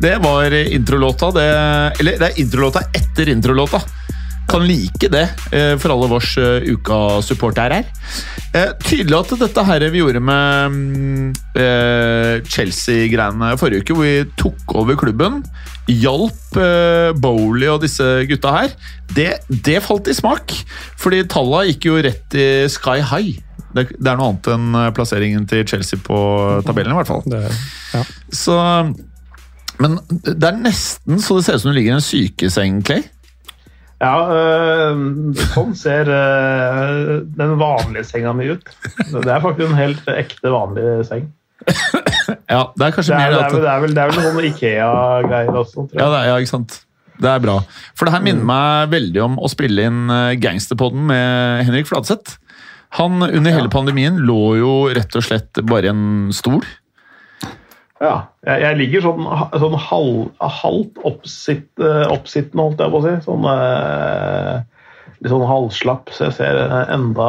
det var introlåta. Det, eller det er introlåta etter introlåta. Kan like det eh, for alle vårs eh, uka-supportere her. Eh, Tydelig at dette her vi gjorde med mm, Chelsea-greiene forrige uke, hvor vi tok over klubben, hjalp Bowley og disse gutta her, det, det falt i smak. Fordi talla gikk jo rett i sky high. Det, det er noe annet enn plasseringen til Chelsea på tabellen, i hvert fall. Det, ja. Så Men det er nesten så det ser ut som du ligger i en sykeseng, Clay. Ja, øh, sånn ser øh, den vanlige senga mi ut. Det er faktisk en helt ekte, vanlig seng. Ja, det er kanskje Det er, mer det at det er, vel, det er vel noen Ikea-greier også, tror ja, jeg. det er, ja, ikke sant. Det er bra. For det her minner meg veldig om å spille inn eh, Gangsterpodden med Henrik Fladseth. Han under hele pandemien lå jo rett og slett bare i en stol. Ja, jeg, jeg ligger sånn, sånn halv, halvt oppsitt, øh, oppsittende, holdt jeg på å si. Sånn, eh, litt sånn halvslapp, så jeg ser enda,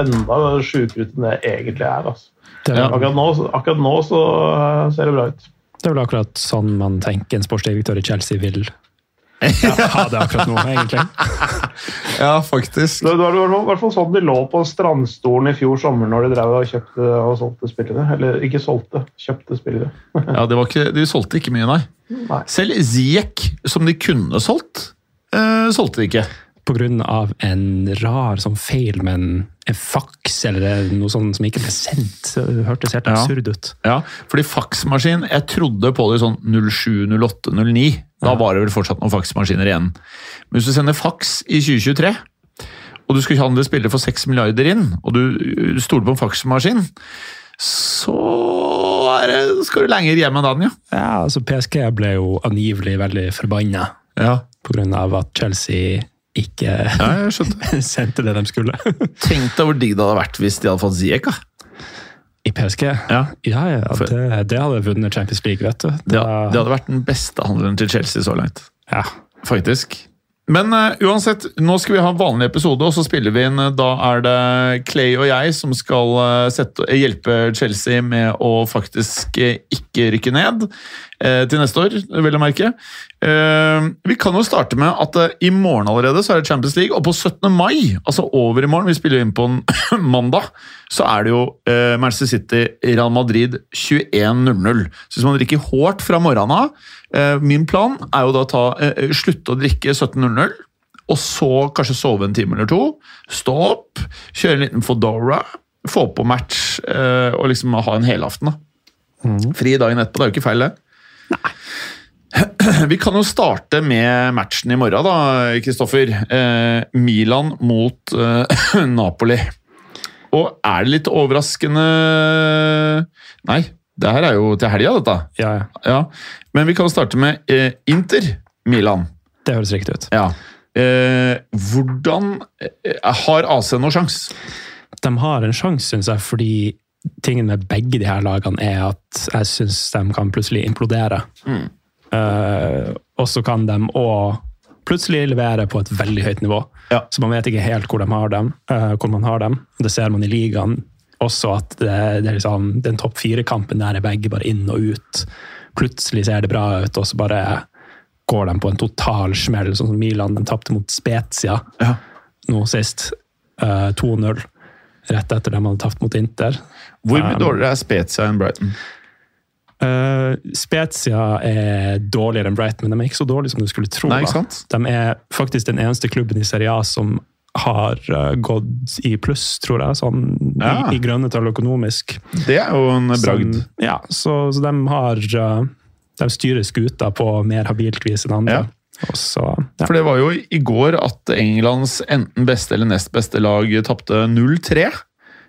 enda sjukere ut enn det jeg egentlig er. Altså. Det, Ja. Akkurat, nå, akkurat nå så øh, ser det bra ut. det er vel akkurat sånn man tenker en sportsdirektør i Chelsea vil ha det er akkurat nå, egentlig. Ja, faktisk. Det var i hvert fall sånn de lå på strandstolen i fjor sommer når de drev og kjøpte og solgte spillere. Eller ikke solgte, kjøpte spillere. Ja, det var ikke, De solgte ikke mye, nei. Nei. Selv Ziek, som de kunne solgt, eh, solgte de ikke. Av en rar sånn feil med en, en faks eller noe sånt som ikke ble sendt. Det hørtes helt absurd ut. Ja, fordi faksmaskin Jeg trodde på det sånn 07, 08, 09. Da var det vel fortsatt noen faksmaskiner igjen. Men hvis du sender faks i 2023, og du skal handle spillere for 6 milliarder inn, og du stoler på en faksmaskin, så det, skal du lenger hjem enn dagen, ja. Ja, altså PSG ble jo angivelig veldig forbanna ja. pga. at Chelsea ikke Ja, sendte det de skulle. Tenk deg hvor digg det hadde vært hvis de hadde fått Ziek. I PSG? Ja. Ja, ja det, det hadde vunnet Champions League, vet du. Det, det hadde vært den beste handelen til Chelsea så langt. ja. Faktisk. Men uh, uansett, nå skal vi ha en vanlig episode, og så spiller vi inn eh, Da er det Clay og jeg som skal uh, sette, hjelpe Chelsea med å faktisk uh, ikke rykke ned til neste år, vel å merke. Vi kan jo starte med at i morgen allerede så er det Champions League, og på 17. mai, altså over i morgen, vi spiller inn på en mandag, så er det jo eh, Manchester City-Real Madrid 21.00. Så hvis man drikker hårdt fra morgenen av eh, Min plan er jo da å eh, slutte å drikke 17.00, og så kanskje sove en time eller to. Stå opp, kjøre en liten Fodora, få på match eh, og liksom ha en helaften. da. Fri dagen etterpå, det er jo ikke feil, det. Nei. Vi kan jo starte med matchen i morgen, da, Kristoffer. Eh, Milan mot eh, Napoli. Og er det litt overraskende Nei, det her er jo til helga, dette. ja, ja. Ja. Men vi kan starte med eh, Inter Milan. Det høres riktig ut. Ja. Eh, hvordan eh, Har AC noen sjanse? De har en sjanse, syns jeg, fordi tingen med begge de her lagene er at jeg syns de kan plutselig implodere. Mm. Eh, og så kan de òg plutselig levere på et veldig høyt nivå. Ja. Så man vet ikke helt hvor, de har dem, uh, hvor man har dem. Det ser man i ligaen også, at det, det er liksom, den topp fire-kampen der er begge bare inn og ut. Plutselig ser det bra ut, og så bare går de på en total smell, sånn som Milan. De tapte mot Spezia Ja. nå sist. Uh, 2-0. Rett etter de hadde tapt mot Inter. Hvor mye Um, dårligere er Spezia enn Brighton? Eh, Spezia er dårligere enn Brighton, men de er ikke så dårlige som du skulle tro. Nei? De er faktisk den eneste klubben i Serie A som har uh, gått i pluss, tror jeg, sånn Ja. i, i grønne tall økonomisk. Det er jo en bragd. Som- ja, så, så de har uh, De styrer skuta på mer habilt vis enn andre. Ja. Så, ja. For det var jo i går at Englands enten beste eller nest beste lag tapte 0-3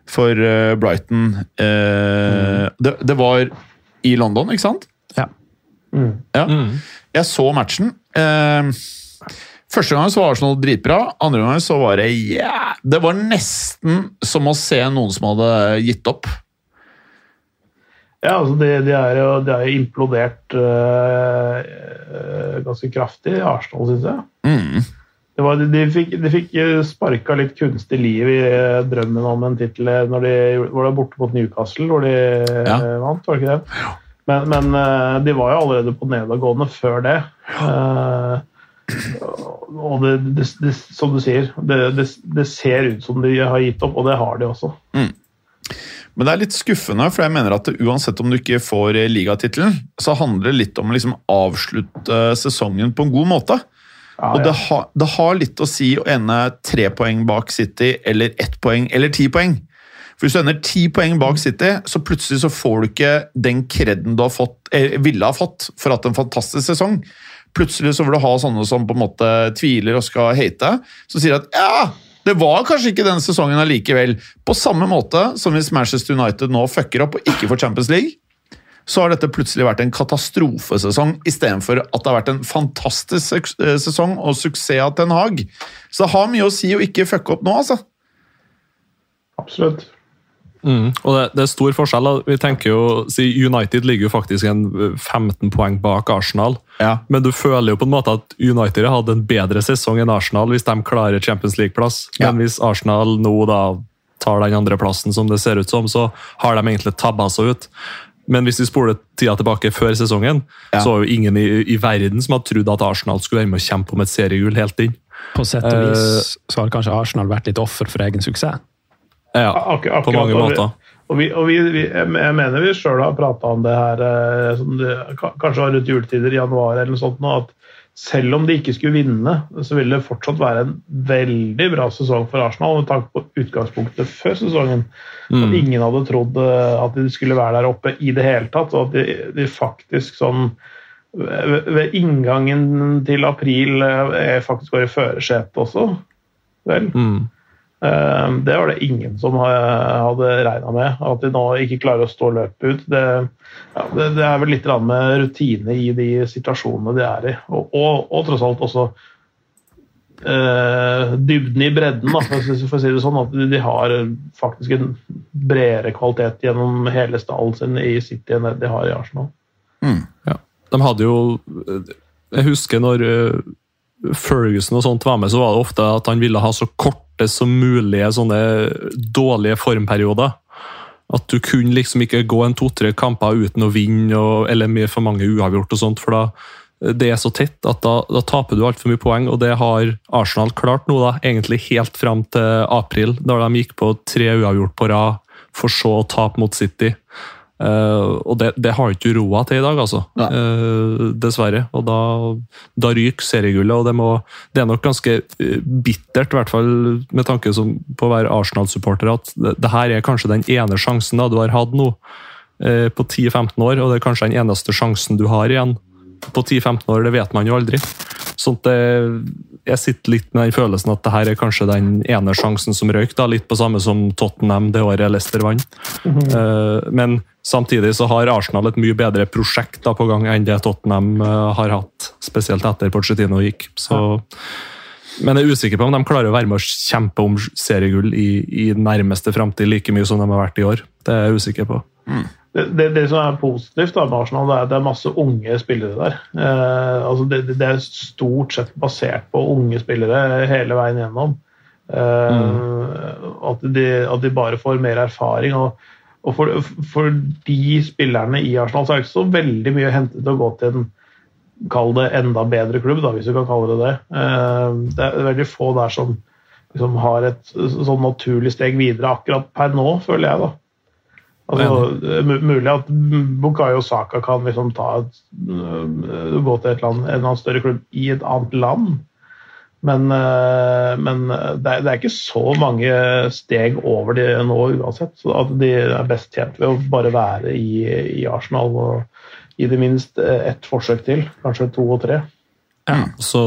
for Brighton. Mm. det, det var i London, ikke sant? ja. Mm. Ja. Mm. Jeg så matchen. Eh, første gangen så var Arsenal dritbra. Andre gangen så var det yeah. Det var nesten som å se noen som hadde gitt opp. Ja, altså de, de er jo de er jo implodert øh, øh, ganske kraftig, Arsenal, syns jeg. Mm. Det var, de, fikk, de fikk sparka litt kunstig liv i øh, drømmen om en tittel når de var borte mot Newcastle, hvor de Ja. vant, var det ikke det? Men, men de var jo allerede på nedadgående før det. Eh, og det, det, det, som du sier, det, det, ser ut som de har gitt opp, og det har de også. Men det er litt skuffende, for jeg mener at uansett om du ikke får eh, ligatittelen, så handler det litt om å liksom avslutte sesongen på en god måte. Ja, Og ja. det, har, det har litt å si å ende tre poeng bak City, eller ett poeng, eller ti poeng. For Hvis du ender ti poeng bak City, så plutselig så får du ikke den kreden du har fått, ville ha fått for at en fantastisk sesong. Plutselig så vil du ha sånne som på en måte tviler og skal hate, som sier at ja, det var kanskje ikke den sesongen allikevel. På samme måte som hvis Manchester United nå fucker opp og ikke får Champions League, så har dette plutselig vært en katastrofesesong istedenfor at det har vært en fantastisk eh, sesong og suksess av Ten Hag. Så det har mye å si å ikke fucke opp nå, altså. Absolutt. Mm. Og det, det er stor forskjell. Vi tenker jo, United ligger jo faktisk en eh, 15 poeng bak Arsenal. Ja. Men du føler jo på en måte at United har hatt en bedre sesong enn Arsenal hvis de klarer Champions League-plass. Ja. Men hvis Arsenal nå da tar den andre plassen som det ser ut som, så har de egentlig tabba seg ut. Men hvis vi spoler tida tilbake før sesongen, Ja. så var jo ingen i, i verden som hadde trodd at Arsenal skulle være med å kjempe om et seriegull helt inn. På sett og vis så har kanskje Arsenal vært litt offer for egen suksess. Ja, Ak akkurat, på mange måter. Og, vi, og vi, vi, jeg jeg mener vi sjøl har prata om det her eh, som det, kanskje rundt juletider, i januar eller noe sånt, nå, at selv om de ikke skulle vinne, så ville det fortsatt være en veldig bra sesong for Arsenal med tanke på utgangspunktet før sesongen. At ingen hadde trodd eh, at de skulle være der oppe i det hele tatt, og at de, de faktisk sånn ved, ved inngangen til april eh, faktisk var i førersetet også. Vel. Mm. Eh, Det var det ingen som hadde regna med. At de nå ikke klarer å stå løpet ut. Det, ja, det, det er vel litt med rutine i de situasjonene de er i. Og, og, og tross alt også eh, dybden i bredden, da, for, for å si det sånn. At de, har faktisk en bredere kvalitet gjennom hele stallen sin i City enn de har i Arsenal. De hadde jo Jeg husker når eh, Ferguson og sånt var med, så var det ofte at han ville ha så korte som mulige sånne dårlige formperioder. At du kunne liksom ikke gå en to-tre kamper uten å vinne, og, eller mye for mange uavgjort og sånt, for da det er så tett at da, da taper du altfor mye poeng, og det har Arsenal klart nå, da, egentlig helt fram til april, da de gikk på tre uavgjort på rad, for så å tape mot City. Eh, og det, det har ikke råd til i dag, altså. Eh, dessverre. Og da, da ryker seriegullet, og det, må, det er nok ganske eh, bittert, i hvert fall med tanke som, på å være Arsenal-supporter, at det, det her er kanskje den ene sjansen da du har hatt nå uh, på 10-15 år, og det er kanskje den eneste sjansen du har igjen på 10-15 år, det vet man jo aldri. Sånn at det, jeg sitter litt med den følelsen at det her er kanskje den ene sjansen som røyk, da, litt på samme som Tottenham det året Leicester vant. Eh, men samtidig så har Arsenal et mye bedre prosjekt da på gang enn det Tottenham uh, har hatt, spesielt etter Pochettino gikk. Så, Men jeg er usikker på om de klarer å være med å kjempe om seriegull i, i nærmeste framtid like mye som de har vært i år. Det er jeg usikker på. det, det, det som er positivt da, med Arsenal, det er det er masse unge spillere der. Eh, altså det, det er stort sett basert på unge spillere hele veien gjennom. Eh, at, de, at de bare får mer erfaring. Og, og for, for de spillerne i Arsenal så er det ikke så veldig mye å hente til å gå til en Kall det enda bedre klubb, da, hvis du kan kalle det det. Eh, det er veldig få der som liksom har et sånn naturlig steg videre akkurat per nå, føler jeg. da. Altså, mulig at Bukayo Saka kan liksom ta et, øh, gå til et land, en annen større klubb i et annet land. Men, eh, men det, er, det er ikke så mange steg over de nå uansett. Så at de er best tjent ved å bare være i, i Arsenal og i det minst ett forsøk til. Kanskje to og tre. Så,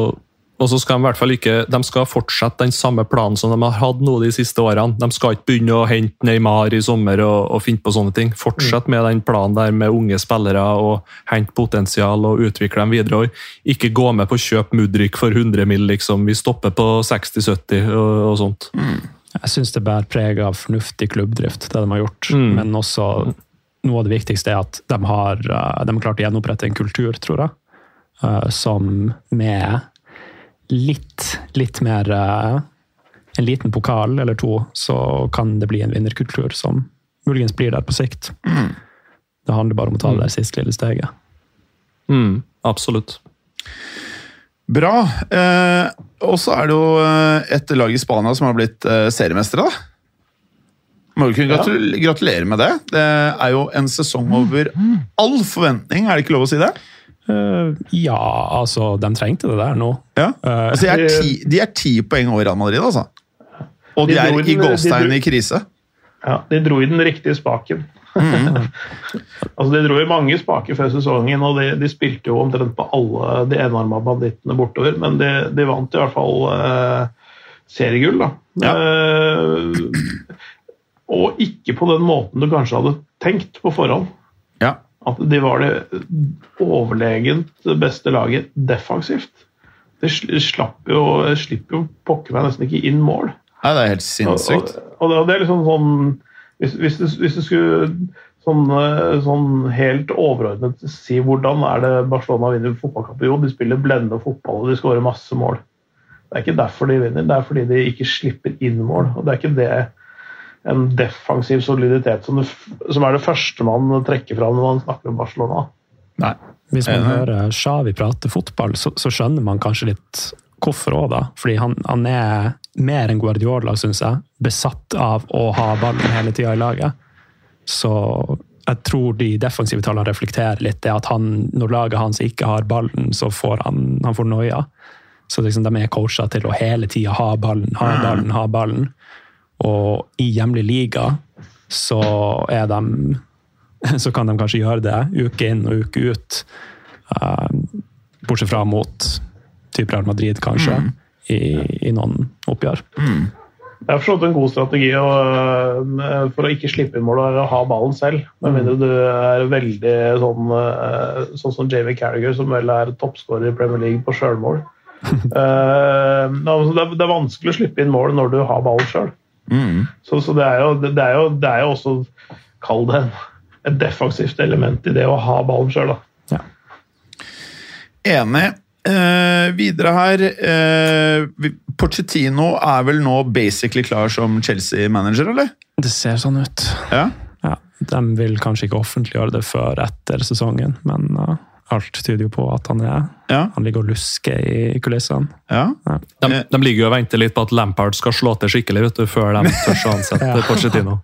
og så skal de i hvert fall ikke De skal fortsette den samme planen som de har hatt nå de siste årene. De skal ikke begynne å hente Neymar i sommer og, og finne på sånne ting. Fortsett med den planen der med unge spillere og hente potensial og utvikle dem videre. Og ikke gå med på å kjøpe Mudrik for 100 mill., liksom. Vi stopper på 60-70 og, og, sånt. Jeg syns det bærer preg av fornuftig klubbdrift, det de har gjort. Mm. Men også noe av det viktigste er at de har, eh, de har klart å gjenopprette en kultur, tror jeg, eh, som med litt, litt mer eh, En liten pokal eller to, så kan det bli en vinnerkultur som muligens blir der på sikt. Det handler bare om å ta det der siste lille steget. Mm, absolutt. Bra. Eh, og så er det jo eh, et lag i Spania som har blitt eh, seriemestere, da. Må jo kunne gratul gratulere med det. Det er jo en sesong over all forventning, er det ikke lov å si det? Eh, ja, altså, de trengte det der nå. Ja. Eh, Altså, de, er ti, de er ti poeng over Real Madrid, altså. Og de De er i den- de gåstein dro- i krise. Ja, de dro i den riktige spaken. altså, de dro i mange spaker før sesongen, og de, de spilte jo omtrent på alle de enarma bandittene bortover, men de, de vant i hvert fall eh, seriegull, da. Ja. Eh, og ikke på den måten du kanskje hadde tenkt på forhånd. At de var det overlegent beste laget defensivt. De sl- slapp jo, slipper jo pokker meg nesten ikke inn mål. Nei, det er helt sinnssykt. Og, og, og det er liksom sånn Hvis, hvis, du, hvis du skulle sånn, eh, sånn helt overordnet si hvordan er det Barcelona vinner fotballkampen Jo, de spiller blendende fotball og de skårer masse mål. Det er ikke derfor de vinner, det er fordi de ikke slipper inn mål. og Det er ikke det en defensiv soliditet som, det, som er det første man trekker fram når man snakker om Barcelona. Nei. Hvis man Enig. hører Xavi prate fotball, så, så skjønner man kanskje litt hvorfor òg, da. Fordi han, han er mer enn Guardiola, syns jeg. Besatt av å ha ballen hele tida i laget. Så jeg tror de defensive tallene reflekterer litt det at han, når laget hans ikke har ballen, så får han, han får noia. Så liksom de er coacha til å hele tida ha ballen, ha ballen, ha ballen. Og i hjemlig liga så er de så kan de kanskje gjøre det uke inn og uke ut. Eh, bortsett fra mot type Real Madrid, kanskje, i, i noen oppgjør. Det er forstått en god strategi å, øh, for å ikke slippe inn mål og ha ballen selv. Med mindre du er veldig sånn, øh, sånn som Jamie Carriger, som vel er toppskårer i Premier League på sjølmål. Eh, det, det er vanskelig å slippe inn mål når du har ballen sjøl. Mm. Så, så det, er jo, det, er jo, det er jo også Kall det et defensivt element i det å ha ballen sjøl. Enig. Eh, videre her eh, Porcettino er vel nå basically klar som Chelsea-manager, eller? Det ser sånn ut. Ja. Ja, de vil kanskje ikke offentliggjøre det før etter sesongen, men eh, alt tyder jo på at han er Ja. Han ligger og lusker i kulissene. ja. De, de ligger jo og venter litt på at Lampard skal slå til skikkelig vet du, før de tør å ansette Ja. Pochettino.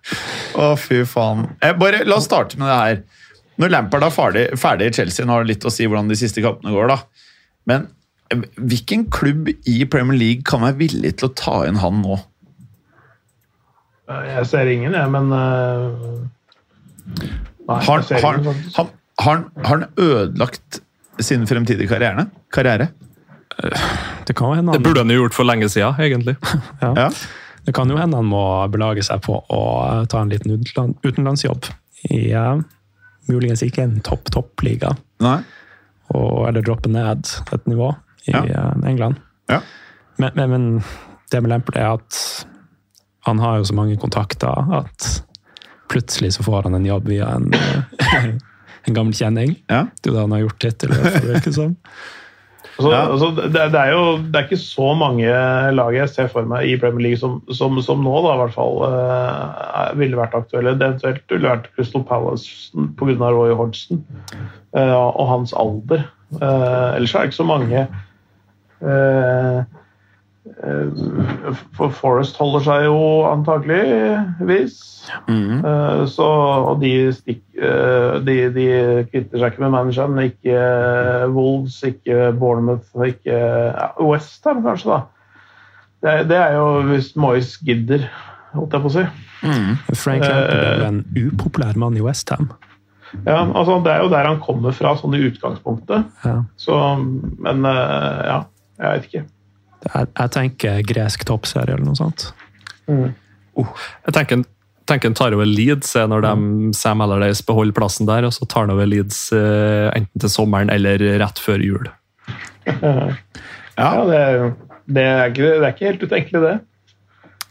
Å, fy faen. Eh, bare, la oss starte med det her. Når Lampard er ferdig, ferdig i Chelsea, nå har det litt å si hvordan de siste kampene går, da. Men eh, hvilken klubb i Premier League kan være villig til å ta inn han nå? Jeg ser ingen, jeg, men uh... Nei, Har, jeg ser har, ingen, han, har, han- har han ødelagt sin fremtidige karriere? karriere? Det kan jo hende Det burde han jo gjort for lenge siden, egentlig. Ja. det kan jo hende han må belage seg på å ta en liten utenland, utenlandsjobb i eh, muligens ikke en topp toppliga, Nei? eller droppe ned et nivå i Ja. eh, England. Ja. Men, men, men det med Lempel er at han har jo så mange kontakter at plutselig så får han en jobb via en, en gammel kjenning. Ja. Det er jo det han har gjort hittil. i hvert det som. Så, Ja. altså, det, det er jo det er ikke så mange lag jeg ser for meg i Premier League som, som, som nå da, i hvert fall er- ville vært aktuelle. Det eventuelt ville vært Crystal Palace pga. Roy Hodgson uh, og hans alder. Uh, ellers er det ikke så mange eh, For Forest holder seg jo antageligvis. Mm Eh, Så, og de, stikk, eh, de, de kvitter seg ikke med manageren. Ikke eh, Wolves, ikke Bournemouth, ikke ja, Westham kanskje, da. Det, det er jo hvis Moyes gidder, holdt jeg på å si. Frank Lampard er en upopulær mann i Westham. Ja, altså Det er jo der han kommer fra, sånn i utgangspunktet. Ja. Så, men eh, ja, jeg vet ikke. Jeg, jeg tenker gresk toppserie eller noe sånt. Jeg tenker, tenker han tar over Leeds eh, når de, Sam Allardyce beholder plassen der, og så tar han over Leeds eh, enten til sommeren eller rett før jul. Ja, det, er jo- det, er ikke, det er ikke helt utenkelig, det.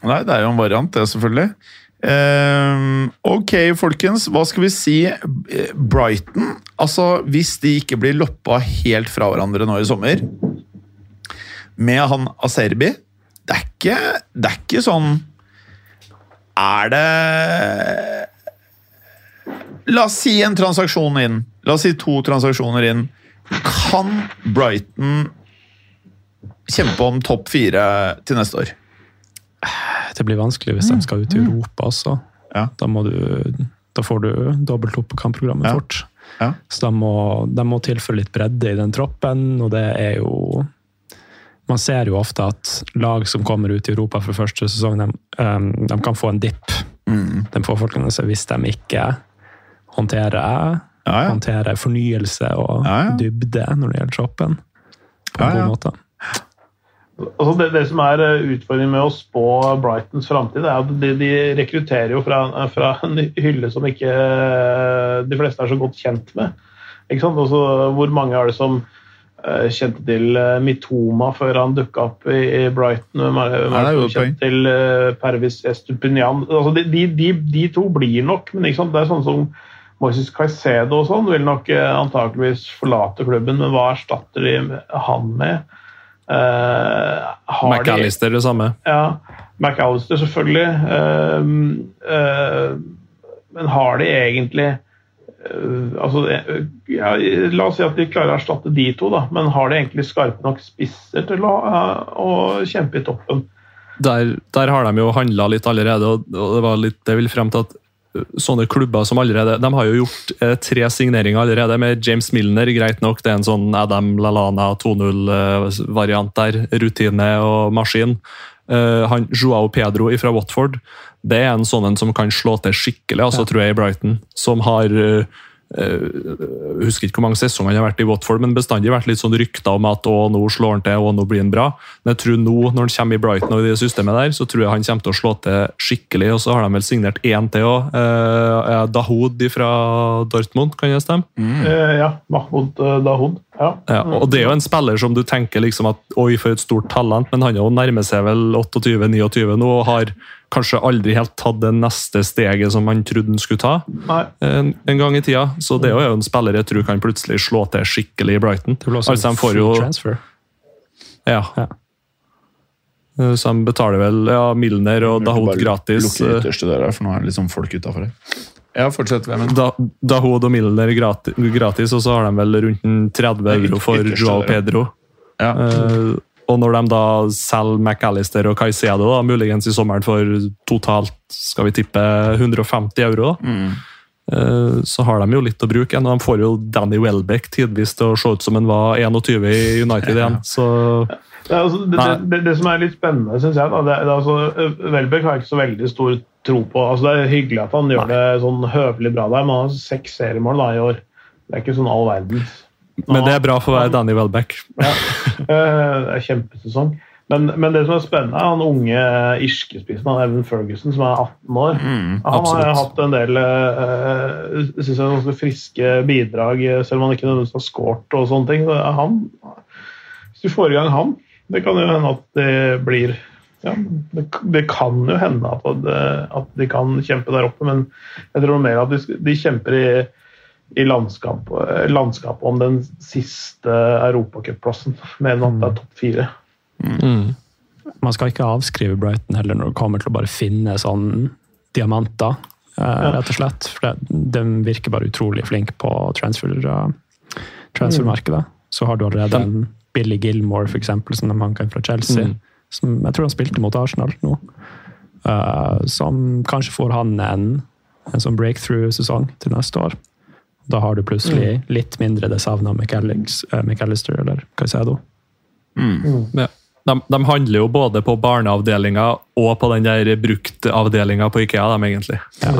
Nei, det er jo en variant, det, selvfølgelig. Um, ok, folkens. Hva skal vi si? Eh, Brighton Altså, hvis de ikke blir loppa helt fra hverandre nå i sommer, med han Aserbi Det er ikke, det er ikke sånn Er det La oss si en transaksjon inn. La oss si to transaksjoner inn. Kan Brighton kjempe om topp fire til neste år? Det blir vanskelig hvis de skal ut i Europa altså. Ja. Da, må du, da får du dobbelt opp på kampprogrammet Ja. fort. Ja. Så de må, de må tilføre litt bredde i den troppen, og det er jo Man ser jo ofte at lag som kommer ut i Europa for første sesong, de, um, de kan få en dipp. Mm. De får folkene seg hvis de ikke håndterer, Ja, ja. håndterer fornyelse og Ja, ja. dybde når det gjelder troppen. På en Ja, ja. god måte. Altså det, det som er eh, utfordringen med å spå Brightons framtid, er at de, de rekrutterer jo fra, fra en hylle som ikke eh, de fleste er så godt kjent med. Ikke sant? Altså, hvor mange er det som kjente til eh, Mitoma før han dukka opp i, Brighton? Hvem kjente til eh, Pervis Estupinian? Altså, de, de, de, to blir nok, men det er sånn som Moises Caicedo og sånn vil nok eh, antakeligvis forlate klubben, men hva erstatter de han med? Uh, McAllister de- det samme. ja, McAllister selvfølgelig. Uh, uh, men har de egentlig eh, altså, eh, ja, La oss si at de klarer å erstatte de to, da, men har de egentlig skarpe nok spisser til å, eh, å kjempe i toppen? Der, der har de jo handla litt allerede, og det var litt, jeg vil frem til at uh, sånne klubber som allerede De har jo gjort eh, tre signeringer allerede, med James Milner, greit nok. Det er en sånn Adam Lalana 2.0-variant der. Rutine og maskin. Eh, han Joao Pedro fra Watford, det er en sånn en som kan slå til skikkelig, altså, tror jeg, i Brighton. Som har eh, eh, jeg husker ikke hvor mange sesonger han har vært i Watford, men bestandig vært litt sånn rykter om at å, nå slår han til, og nå blir han bra. Men jeg tror nå, når han kommer i Brighton og i det systemet der, så tror jeg han kommer til å slå til skikkelig. Og så har de vel signert én til òg. Eh, Dahoud fra Dortmund, kan det stemme? Eh, ja, Mahmoud eh, Dahoud. Ja. Ja, og det er jo en spiller som du tenker liksom at oi, for et stort talent, men han er jo nærmer seg vel 28-29 nå og har kanskje aldri helt tatt det neste steget som han trodde han skulle ta en, en gang i tida. Så det er jo en spiller jeg tror kan plutselig slå til skikkelig i Brighton. Det blir også Altså, en free jo transfer. Ja. Ja. Eh, Så de betaler vel ja, Milner og Dahoud gratis. Lukke eh, ytterste døra, for nå er det liksom folk utafor her. Ja, fortsett. Da, Dahoud og Milner gratis, gratis, og så har de vel rundt 30 euro for Joao. Pedro. Ja. Eh, og når de da selger McAllister og Caicedo, da, muligens i sommeren for totalt skal vi tippe 150 euro, Mm. eh, så har de jo litt å bruke igjen. Og de får jo Danny Welbeck tidvis til å se ut som han var 21 i United igjen. Så er altså, det, det, det som er litt spennende, syns jeg da, det, altså, Welbeck har ikke så veldig stor tro på. Altså, det er hyggelig at han gjør det sånn høvelig bra der, men han har seks seriemål da, i år. Det er ikke sånn all verdens. Men det er bra for å være Danny Welbeck. Ja. Eh, Det er kjempesesong. Men, men det som er spennende, er han unge irske-spissen, han Evan Ferguson, som er 18 år. han har hatt en del uh, synes jeg, ganske friske bidrag, eh, selv om han ikke nødvendigvis har scoret og sånne ting. Så Han, hvis du får i gang han, det kan jo hende at det blir ja, det, det kan jo hende at, det, at de kan kjempe der oppe, men jeg tror mer at de, de kjemper i i landskap, landskapet om den siste europacupplassen, med en at det er topp fire. Mm. Man skal ikke avskrive Brighton heller når det kommer til å bare finne sånn diamanter, eh, rett og slett. For det, de virker bare utrolig flinke på transfer, eh, transfermarkedet. Så har du allerede en Billy Gilmore, eksempel, som de hanka inn fra Chelsea. Mm. Som jeg tror han spilte mot Arsenal nå. Uh, som kanskje får han en, en sånn breakthrough-sesong til neste år. Da har du plutselig litt mindre det savna McAllister eller Caicedo. Mm. Ja. De, de handler jo både på barneavdelinga og på den der bruktavdelinga på Ikea, de egentlig. Ja.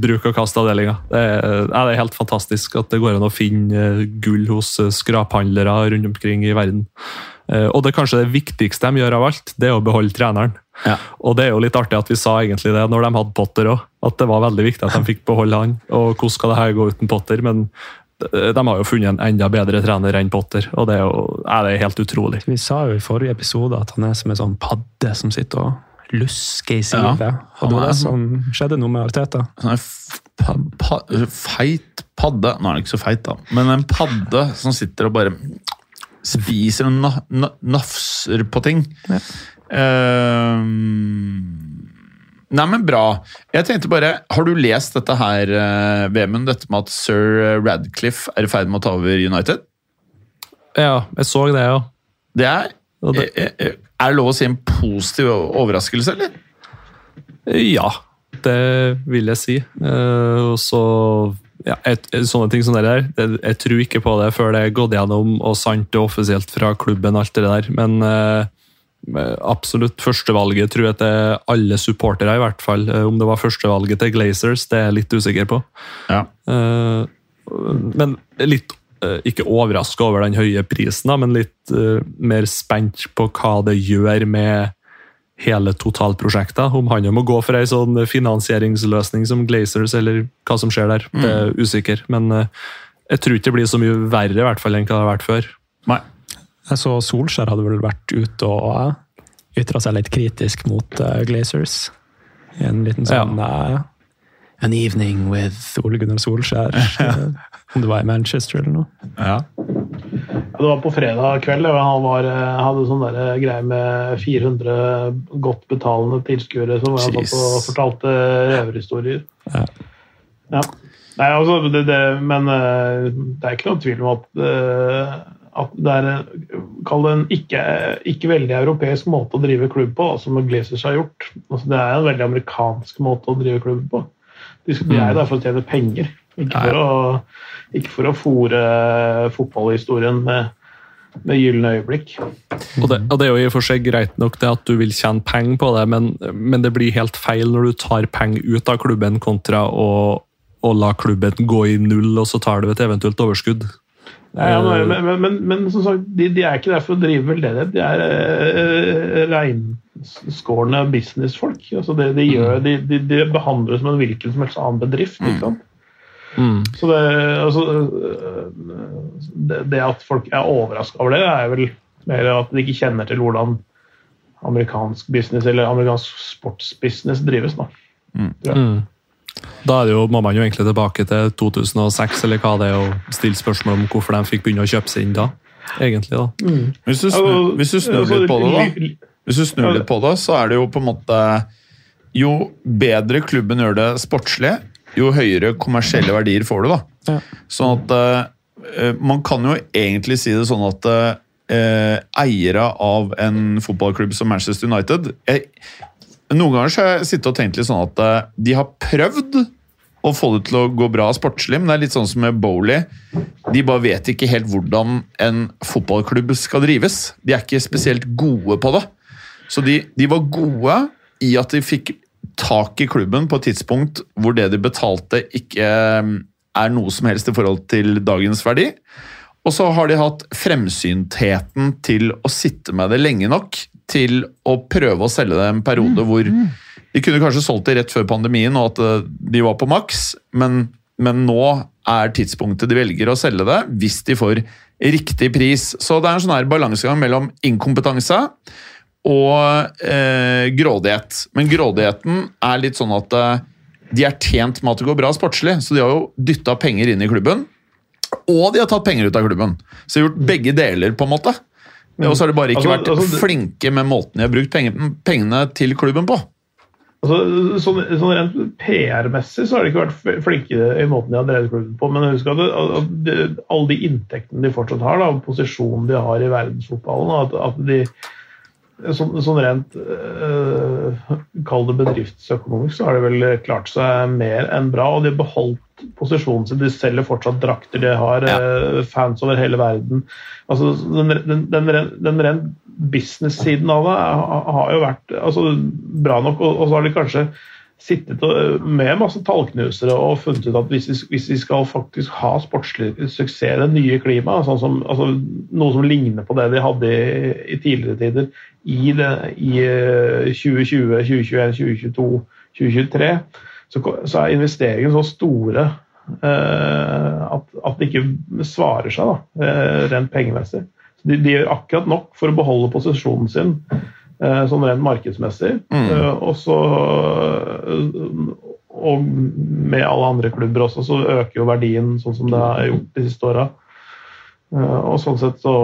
Bruk- og kastavdelinga. Det, er- det er helt fantastisk at det går an å finne eh, gull hos eh, skraphandlere rundt omkring i verden. Eh, Og det kanskje det viktigste de gjør av alt, det er å beholde treneren. Ja. Og det er jo litt artig at vi sa egentlig det når de hadde Potter òg, at det var veldig viktig at de fikk beholde han. Og hvordan skal det her gå uten Potter? Men eh, de har jo funnet en enda bedre trener enn Potter, og det er jo er det helt utrolig. Vi sa jo i forrige episode at han er som en sånn padde som sitter og lusker i sivet. Ja, og det var er det som skjedde noe med Arteta. Sånn en pa, pa, feit padde Nå er han ikke så feit, da, men en padde som sitter og bare spiser og na, na, nafser på ting. Ja. nei, men bra. Jeg tenkte bare, Har du lest dette her, eh, Vemund? Dette med at sir Radcliffe er i ferd med å ta over United? Ja, jeg så det, ja. Det er eh, eh, Er det lov å si en positiv overraskelse, eller? Ja, det vil jeg si. Eh, og så ja, et, sånne ting som det der. Jeg, jeg tror ikke på det før det er gått gjennom og sant og offisielt fra klubben. alt det der, Men eh, absolutt førstevalget tror jeg til alle supportere, i hvert fall. Eh, Om det var førstevalget til Glazers, det er jeg litt usikker på. Ja. Eh, men litt eh, ikke overraska over den høye prisen, men litt eh, mer spent på hva det gjør med hele totalprosjektet. Om han må gå for ei sånn finansieringsløsning som Glazers, eller hva som skjer der. Det er usikker. Men eh, jeg tror ikke det blir så mye verre i hvert fall enn hva det har vært før. Nei. Jeg så Solskjær hadde vel vært ute og ytra seg litt kritisk mot uh, Glazers. I en liten sånn eh, An evening with Ole Gunnar Solskjær. eh, Om det var i Manchester eller noe. Ja. Ja, Det var på fredag kveld, og han var, hadde sånn greie med 400 godt betalende tilskuere som var satt og fortalte røverhistorier. Ja. Ja. Nei, altså, det, det, men det er ikke noen tvil om at, eh, at det er en, ikke, ikke veldig europeisk måte å drive klubb på, som Glazers har gjort. Altså, det er en veldig amerikansk måte å drive klubb på. De, de er der for å tjene penger, ikke for å, ikke for å fòre fotballhistorien med, med gylne øyeblikk. Og det, og det er jo i og for seg greit nok det at du vil tjene penger på det, men, men det blir helt feil når du tar penger ut av klubben kontra å, å la klubben gå i null, og så tar du et eventuelt overskudd. Ja, ja, men, men, men, men som sagt, de, de er ikke der for å drive veldedighet. De er uh, reinskårne businessfolk. Altså det, de, gjør, de, de, de behandler det som en hvilken som helst annen bedrift. ikke sant? Mm. Så det, altså, øh, det, det at folk er overraska over det, er vel mer at de ikke kjenner til hvordan amerikansk business eller amerikansk sportsbusiness drives. da. Mm. Da er det jo, må man jo egentlig tilbake til 2006, eller hva det er, og stille spørsmål om hvorfor de fikk begynne å kjøpe seg inn da. Egentlig, da. Hvis du snur, hvis du snur litt på det, da. Hvis du snur litt på det, så er det jo på en måte Jo bedre klubben gjør det sportslig, jo høyere kommersielle verdier får du. da. Sånn at eh, Man kan jo egentlig si det sånn at eh, eiere av en fotballklubb som Manchester United jeg, Noen ganger så har jeg sittet og tenkt litt sånn at eh, de har prøvd å få det til å gå bra sportslig, men det er litt sånn som med Bowley. De bare vet ikke helt hvordan en fotballklubb skal drives. De er ikke spesielt gode på det. Så de, de var gode i at de fikk tak i klubben på et tidspunkt hvor det de betalte, ikke eh, er noe som helst i forhold til dagens verdi. Og så har de hatt fremsyntheten til å sitte med det lenge nok til å prøve å selge det en periode hvor de kunne kanskje solgt det rett før pandemien og at eh, de var på maks, men, men nå er tidspunktet de velger å selge det, hvis de får riktig pris. Så det er en sånn her balansegang mellom inkompetanse og eh, grådighet. Men grådigheten er litt sånn at eh, de er tjent med at det går bra sportslig, så de har jo dytta penger inn i klubben. Og de har tatt penger ut av klubben. Så de har gjort begge deler, på en måte. Og så har de bare ikke Altså- vært altså flinke med måten de har brukt penge- pengene til klubben på. Altså, sånn, sånn Rent PR-messig så har de ikke vært flinke i måten de har drevet klubben på. Men husk at, det, at det, alle de inntektene de fortsatt har, da, og posisjonen de har i verdensfotballen at, at de Sånn, sånn rent øh, Kall det bedriftsøkonomisk, så har de vel klart seg mer enn bra. Og de har beholdt posisjonen sin. De selger fortsatt drakter, de har øh, fans over hele verden. Altså, den, den, den, den rent business-siden av det har har jo vært altså, bra nok, og, og så har de kanskje sittet med masse tallknusere og funnet ut at hvis vi, hvis vi skal faktisk ha sportslig suksess, det nye klimaet, sånn altså, noe som ligner på det de hadde i, i tidligere tider, i, det, i eh, 2020, 2021, 2022, 2023, så, så er investeringene så store eh, at, at det ikke svarer seg da, eh, rent pengemessig. Så de, de gjør akkurat nok for å beholde posisjonen sin sånn rent markedsmessig. Eh, og så eh, og med alle andre klubber også, så øker jo verdien sånn som det har gjort de siste åra. Eh, og sånn sett så,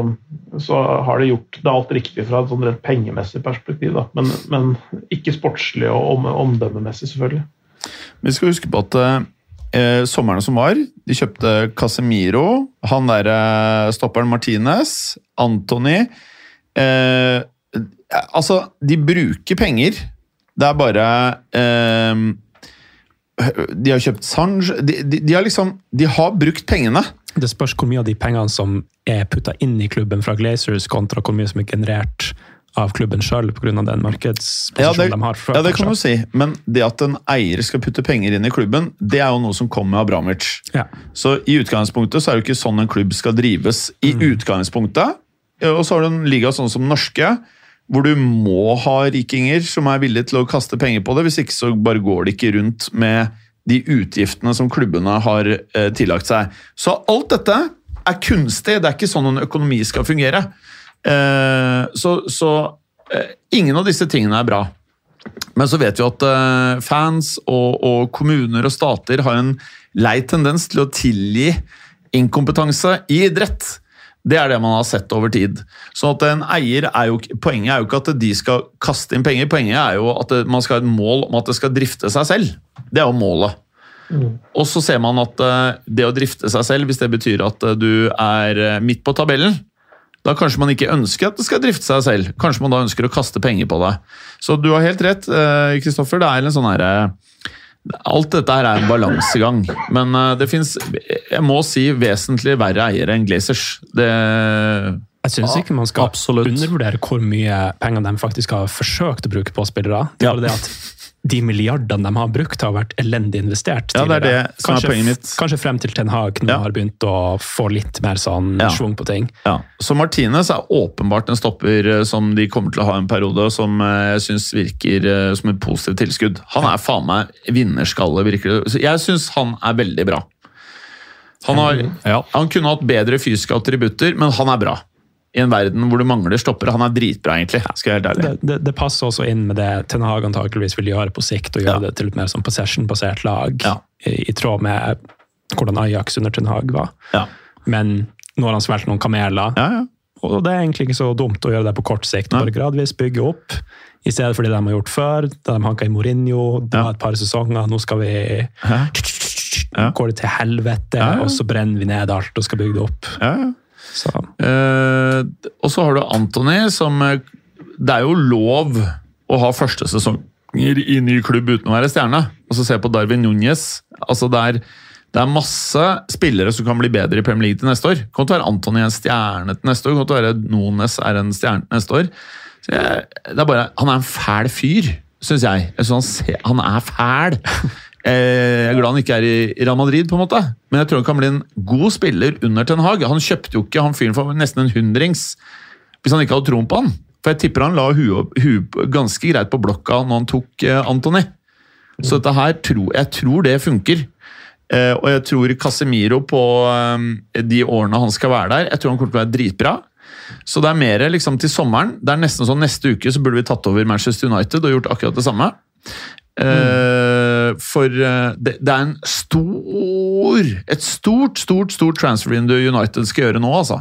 så har det gjort det alt riktig fra et sånn rent pengemessig perspektiv, da. Men, men ikke sportslig og om, omdømmemessig, selvfølgelig. Vi skal huske på at eh, sommeren som var, de kjøpte Casemiro, han der eh, stopperen Martinez, Antony eh, Altså, de bruker penger. Det er bare eh, De har kjøpt Sange de, de, de har liksom De har brukt pengene. Det spørs hvor mye av de pengene som er putta inn i klubben fra Glazers, kontra hvor mye som er generert av klubben sjøl pga. den Ja, markedsposisjonen det, de har. fra ja, det kan du si, men det at en eier skal putte penger inn i klubben, det er jo noe som kommer med Abramovic. Ja. Så i utgangspunktet så er det jo ikke sånn en klubb skal drives. I utgangspunktet. Og så har du en liga sånn som norske, hvor du må ha rikinger som er villige til å kaste penger på det. Hvis ikke så bare går det ikke rundt med de utgiftene som klubbene har eh, tillagt seg. Så alt dette er kunstig. Det er ikke sånn en økonomi skal fungere. Eh, så så eh, ingen av disse tingene er bra. Men så vet vi at eh, fans og, og kommuner og stater har en lei tendens til å tilgi inkompetanse i idrett. Det er det man har sett over tid. Så at en eier er jo, Poenget er jo ikke at de skal kaste inn penger, poenget er jo at det, man skal ha et mål om at det skal drifte seg selv. Det er jo målet. Og så ser man at eh, det å drifte seg selv, hvis det betyr at eh, du er eh, midt på tabellen, da kanskje man ikke ønsker at det skal drifte seg selv. Kanskje man da ønsker å kaste penger på det. Så du har helt rett, Kristoffer. Det er en sånn herre Alt dette her er en balansegang. Men eh, det fins, jeg må si, vesentlig verre eiere enn Glazers. Det Jeg syns ikke man skal absolutt. undervurdere hvor mye penger de faktisk har forsøkt å bruke på spillere. Det er Ja. bare det at de milliardene de har brukt, har vært elendig investert. Ja, det er det som er Kanskje- poenget mitt. Kanskje frem til Ten Hag nå Ja. har begynt å få litt mer sånn Ja. schwung på ting. Ja, så Martinez er åpenbart en stopper eh, som de kommer til å ha en periode, som eh, jeg syns virker eh, som et positivt tilskudd. Han er faen meg vinnerskalle, virker det. Jeg syns han er veldig bra. Han, har, Ja. han kunne hatt bedre fysiske attributter, men han er bra. I en verden hvor du mangler stoppere. Han er dritbra, egentlig. skal jeg være helt ærlig. Det, det, det passer også inn med det Ten Hag antakeligvis vil gjøre på sikt, og gjøre Ja. det til et mer sånn possession-basert lag, Ja. i, i tråd med hvordan Ajax under Ten Hag var. Ja. Men nå har han svelget noen kameler, Ja, ja. og det er egentlig ikke så dumt å gjøre det på kort sikt. Bare gradvis bygge opp, i stedet for det de har gjort før. Da de hanka i Mourinho, det Ja. var et par sesonger, nå skal vi. Går det til helvete, Ja, ja. og så brenner vi ned alt og skal bygge det opp. ja, ja. Så, Eh, og så har du Anthony, som eh, Det er jo lov å ha første sesonger i ny klubb uten å være stjerne. Og så se på Darwin Núñez. Altså det, er, det er masse spillere som kan bli bedre i Premier League til neste år. Det til til være Anthony en stjerne til neste år, Kommer til å være Nunes er en stjerne til neste år. Jeg, det er bare, Han er en fæl fyr, syns jeg. jeg synes han, ser, han er fæl. Eh, Jeg er glad han ikke er i Real Madrid, på en måte. men jeg tror han kan bli en god spiller under Ten Hag. Han kjøpte jo ikke han fyren for nesten en hundrings hvis han ikke hadde troen på han. For jeg tipper han la huet hu ganske greit på blokka når han tok eh, Anthony. Så dette her jeg tror det funker. Eh, og jeg tror Casemiro på de årene han skal være der, jeg tror han kommer til å være dritbra. Så det er mer liksom til sommeren. Det er nesten sånn Neste uke så burde vi tatt over Manchester United og gjort akkurat det samme. Eh, for eh, det, det er en stor Et stort, stort stort transfer window United skal gjøre nå, altså.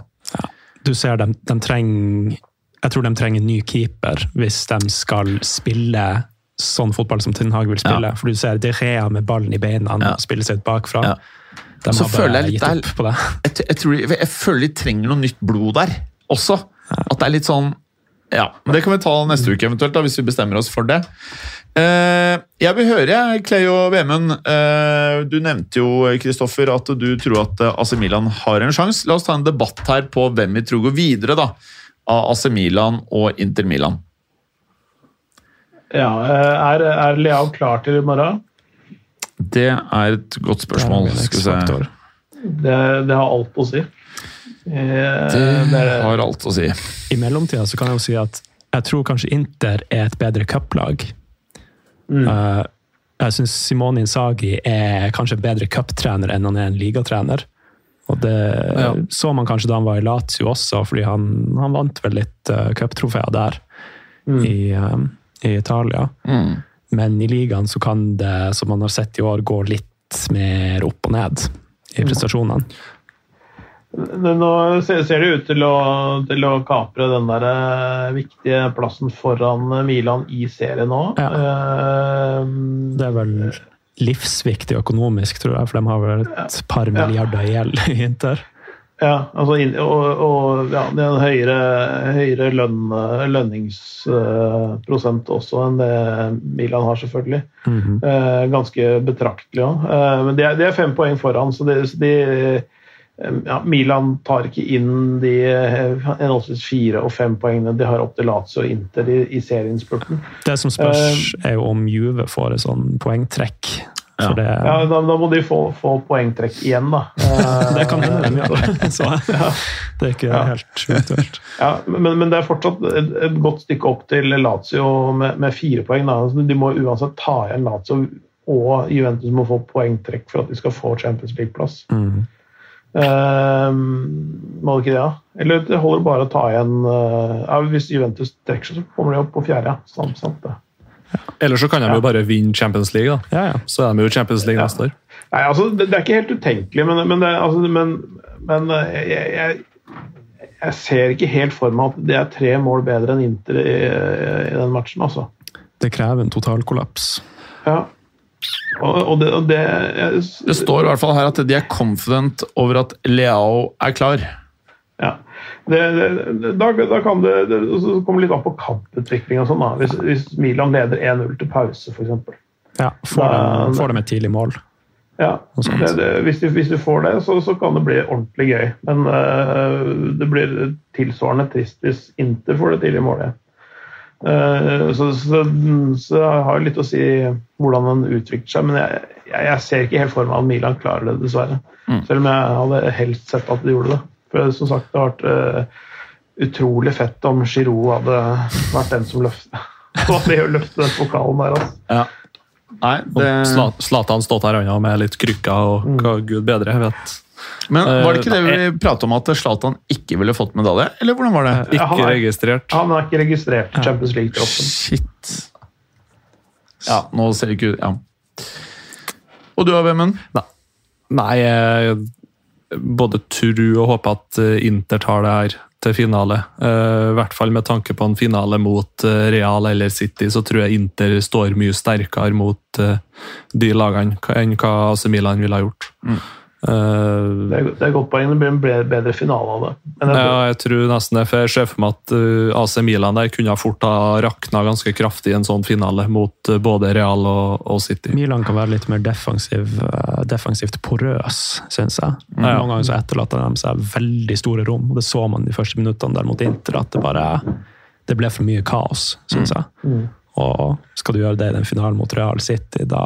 du ser de, de trenger Jeg tror de trenger en ny keeper hvis de skal spille sånn fotball som Ten Hag vil spille. For du ser De Rea med ballen i beina Ja. og spiller seg ut bakfra. Ja. De Så har føler bare jeg litt gitt der- opp på det. jeg, jeg, tror, jeg, jeg føler de trenger noe nytt blod der også. At det er litt sånn Ja, men Det kan vi ta neste uke, eventuelt, da, hvis vi bestemmer oss for det. Eh, jeg vil høre, Clay og Vemund. Eh, du nevnte jo, Kristoffer, at du tror at eh, AC Milan har en sjanse. La oss ta en debatt her på hvem vi tror går videre. da. av AC Milan og Inter Milan? Ja, er, er Leao klar til i morgen? Det er et godt spørsmål. Det Skal se. Det, det har alt å si. Eh, Det det er- har alt å si. I mellomtida så kan jeg jo si at jeg tror kanskje Inter er et bedre cuplag. Mm. Eh, jeg syns Simone Insagi er kanskje bedre cuptrener enn han er en ligatrener. Og det Ja. så man kanskje da han var i Lazio også, fordi han, han vant vel litt uh, cuptrofeer der Mm. i, um, i Italia. Mm. Men i ligaen så kan det, som man har sett i år, gå litt mer opp og ned i prestasjonene. Nå ser det ut til å, til å kapre den der eh, viktige plassen foran Milan i serien nå. Ja. Eh, Det er vel livsviktig økonomisk, tror jeg, for de har vel et par milliarder i gjeld i Inter. ja, altså og, og ja, det er en høyere, høyere lønn, lønningsprosent også enn det Milan har, selvfølgelig. Mhm. Eh, ganske betraktelig òg. Eh, men de er, de er fem poeng foran, så de, de eh, ja, Milan tar ikke inn de eh, henholdsvis fire og fem poengene de har opp til Lazio og Inter i, i serieinnspurten. Det som spørs, er jo om Juve får et sånn poengtrekk. Ja. det, Ja, da, da må de få, få poengtrekk igjen, da. Eh, det kan hende de gjør. Så det er ikke Ja. helt uaktuelt. Ja, men, men det er fortsatt et, et godt stykke opp til Lazio med, med fire poeng. Da. Altså, De må uansett ta igjen Lazio, og Juventus må få poengtrekk for at de skal få Champions League-plass. Mhm. Ehm, må det ikke det, da? Eller det holder bare å ta igjen uh, ja, Hvis Juventus trekker seg, så kommer de opp på fjerde. Ja. Sant, sant det. Eller så kan de jo bare vinne Champions League, da. Ja, ja. Så er de jo Champions League neste år. Nei, altså, det, det er ikke helt utenkelig, men, men, det, altså, men, men eh, jeg, jeg, jeg ser ikke helt for meg at det er tre mål bedre enn Inter i, i den matchen, altså. Det krever en total kollaps. Ja. Og, og det, og det jeg, Det står i hvert fall her at de er confident over at Leao er klar. Ja. Det, det, da, da kan det, det så kommer litt an på kamputvikling og sånn. da. Hvis, hvis Milan leder 1-0 til pause, f.eks. Ja, får, Da- de, får de et tidlig mål. Ja, det, det, hvis, du, hvis du får det, så, så kan det bli ordentlig gøy. Men uh, det blir tilsvarende trist hvis Inter får det tidlige målet. Eh, så, så, så jeg har litt å si hvordan den utvikler seg, men jeg, jeg, ser ikke helt for meg at Milan klarer det, dessverre. Mm. Selv om jeg hadde helst sett at de gjorde det. For som sagt, det har vært uh, utrolig fett om Giroud hadde vært den som løftet å løfte den pokalen der, altså. Ja. Nei, Og det... Sla- Zlatan stått her med litt krykker og hva gud bedre vet. Men var det ikke det Eh, vi pratet om at Zlatan ikke ville fått medalje? Eller hvordan var det? Han Ikke er- registrert. Han er ikke registrert i Champions League-troppen. Shit. Ja, nå ser det ikke ut Ja. Og du, Vemund? Nei, jeg både tror og håper at eh, Inter tar det her til finale. Eh, I hvert fall med tanke på en finale mot eh, Real eller City, så tror jeg Inter står mye sterkere mot eh, de lagene enn hva AC Milan ville ha gjort. Mm. Eh, Det er, det er godt poeng. Det blir en bedre finale av det. Men jeg, Ja, jeg tror nesten det. For jeg ser for meg at uh, AC Milan der kunne ha fort ha rakna ganske kraftig i en sånn finale mot uh, både Real og, og City. Milan kan være litt mer defensiv, eh, defensivt porøs, syns jeg. Mm. Noen ganger så etterlater de seg veldig store rom. og Det så man de første minuttene der mot Inter, at det bare det ble for mye kaos, syns jeg. Mm. Og skal du gjøre det i den finalen mot Real City, da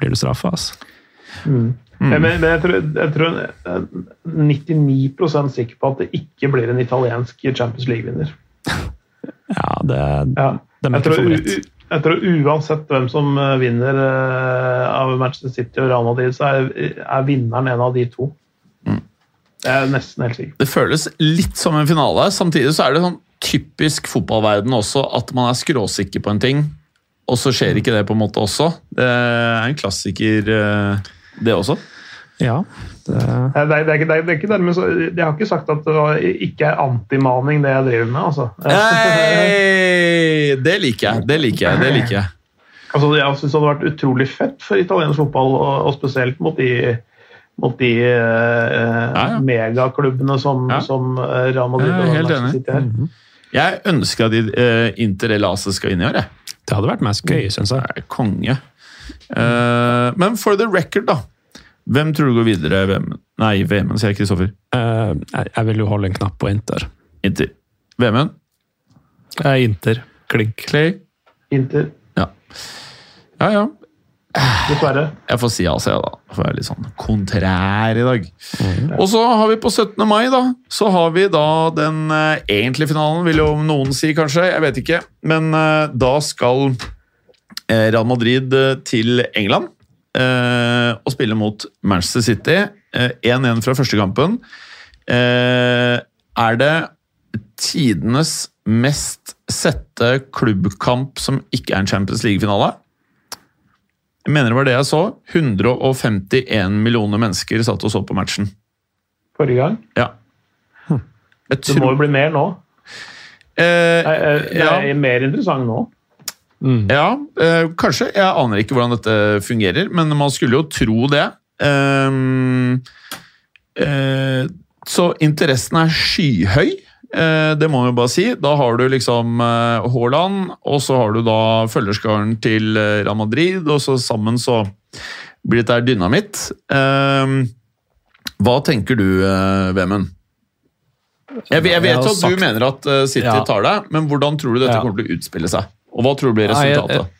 blir du straffa. Altså. mm. Men, men jeg tror, jeg tror jeg er 99% sikker på at det ikke blir en italiensk Champions League-vinner. Ja, det, Ja. det er Jeg tror, jeg tror uansett hvem som eh, vinner eh, av Manchester City og Real Madrid, så er, er vinneren en av de to. Det er nesten helt sikker. Det føles litt som en finale. Samtidig så er det sånn typisk fotballverden også at man er skråsikker på en ting, og så skjer ikke det på en måte også. Det er en klassiker, eh, det også. Ja, det, Det det det det er ikke dermed så, Jeg har ikke sagt at det var- ikke er antimaning, det jeg driver med. altså. Hey, det liker jeg. Det liker jeg. det liker jeg. Altså, jeg synes det hadde vært utrolig fett for italiensk fotball, og, og spesielt mot de, mot de eh, ja. megaklubbene som, Ja. som eh, Real Madrid og Manchester City er. Mm -hmm. Jeg ønsker at de, eh, Inter eller AC skal inn i år. det hadde vært mest gøy, syns jeg. Konge. Eh, men for the record, da. Hvem tror du går videre? i VM? Nei, VM, sier jeg, Kristoffer. Uh, jeg, jeg vil jo holde en knapp på Inter. Inter. VM-en? Uh, Inter. Klink. Clay? Inter. Ja. Ja, ja. Dessverre. Jeg får si AC, da. For jeg er litt sånn kontrær i dag. Og så har vi på 17. mai, da. Så har vi da den eh, egentlige finalen, vil jo noen si kanskje. Jeg vet ikke. Men eh, da skal Real Madrid eh, til England eh, og spiller mot Manchester City. Eh, 1-1 fra første kampen. Eh, er det tidenes mest sette klubbkamp som ikke er en Champions League-finale? Jeg mener det var det jeg så. 151 millioner mennesker satt og så på matchen. Forrige gang. Ja. Jeg Det må jo bli mer nå. eh, Det er, det ja, er mer interessant nå. Ja eh, kanskje. Jeg aner ikke hvordan dette fungerer, men man skulle jo tro det. Ehm, eh, så interessen er skyhøy. Eh, det må man jo bare si. Da har du liksom eh, Haaland, og så har du da følgerskaren til eh, Real Madrid, og så sammen så blir dette dynamitt. Hva tenker du, Vemund? Jeg, jeg vet at du mener at City tar det, men hvordan tror du dette kommer til å utspille seg? Og hva tror du blir Nei, jeg- resultatet?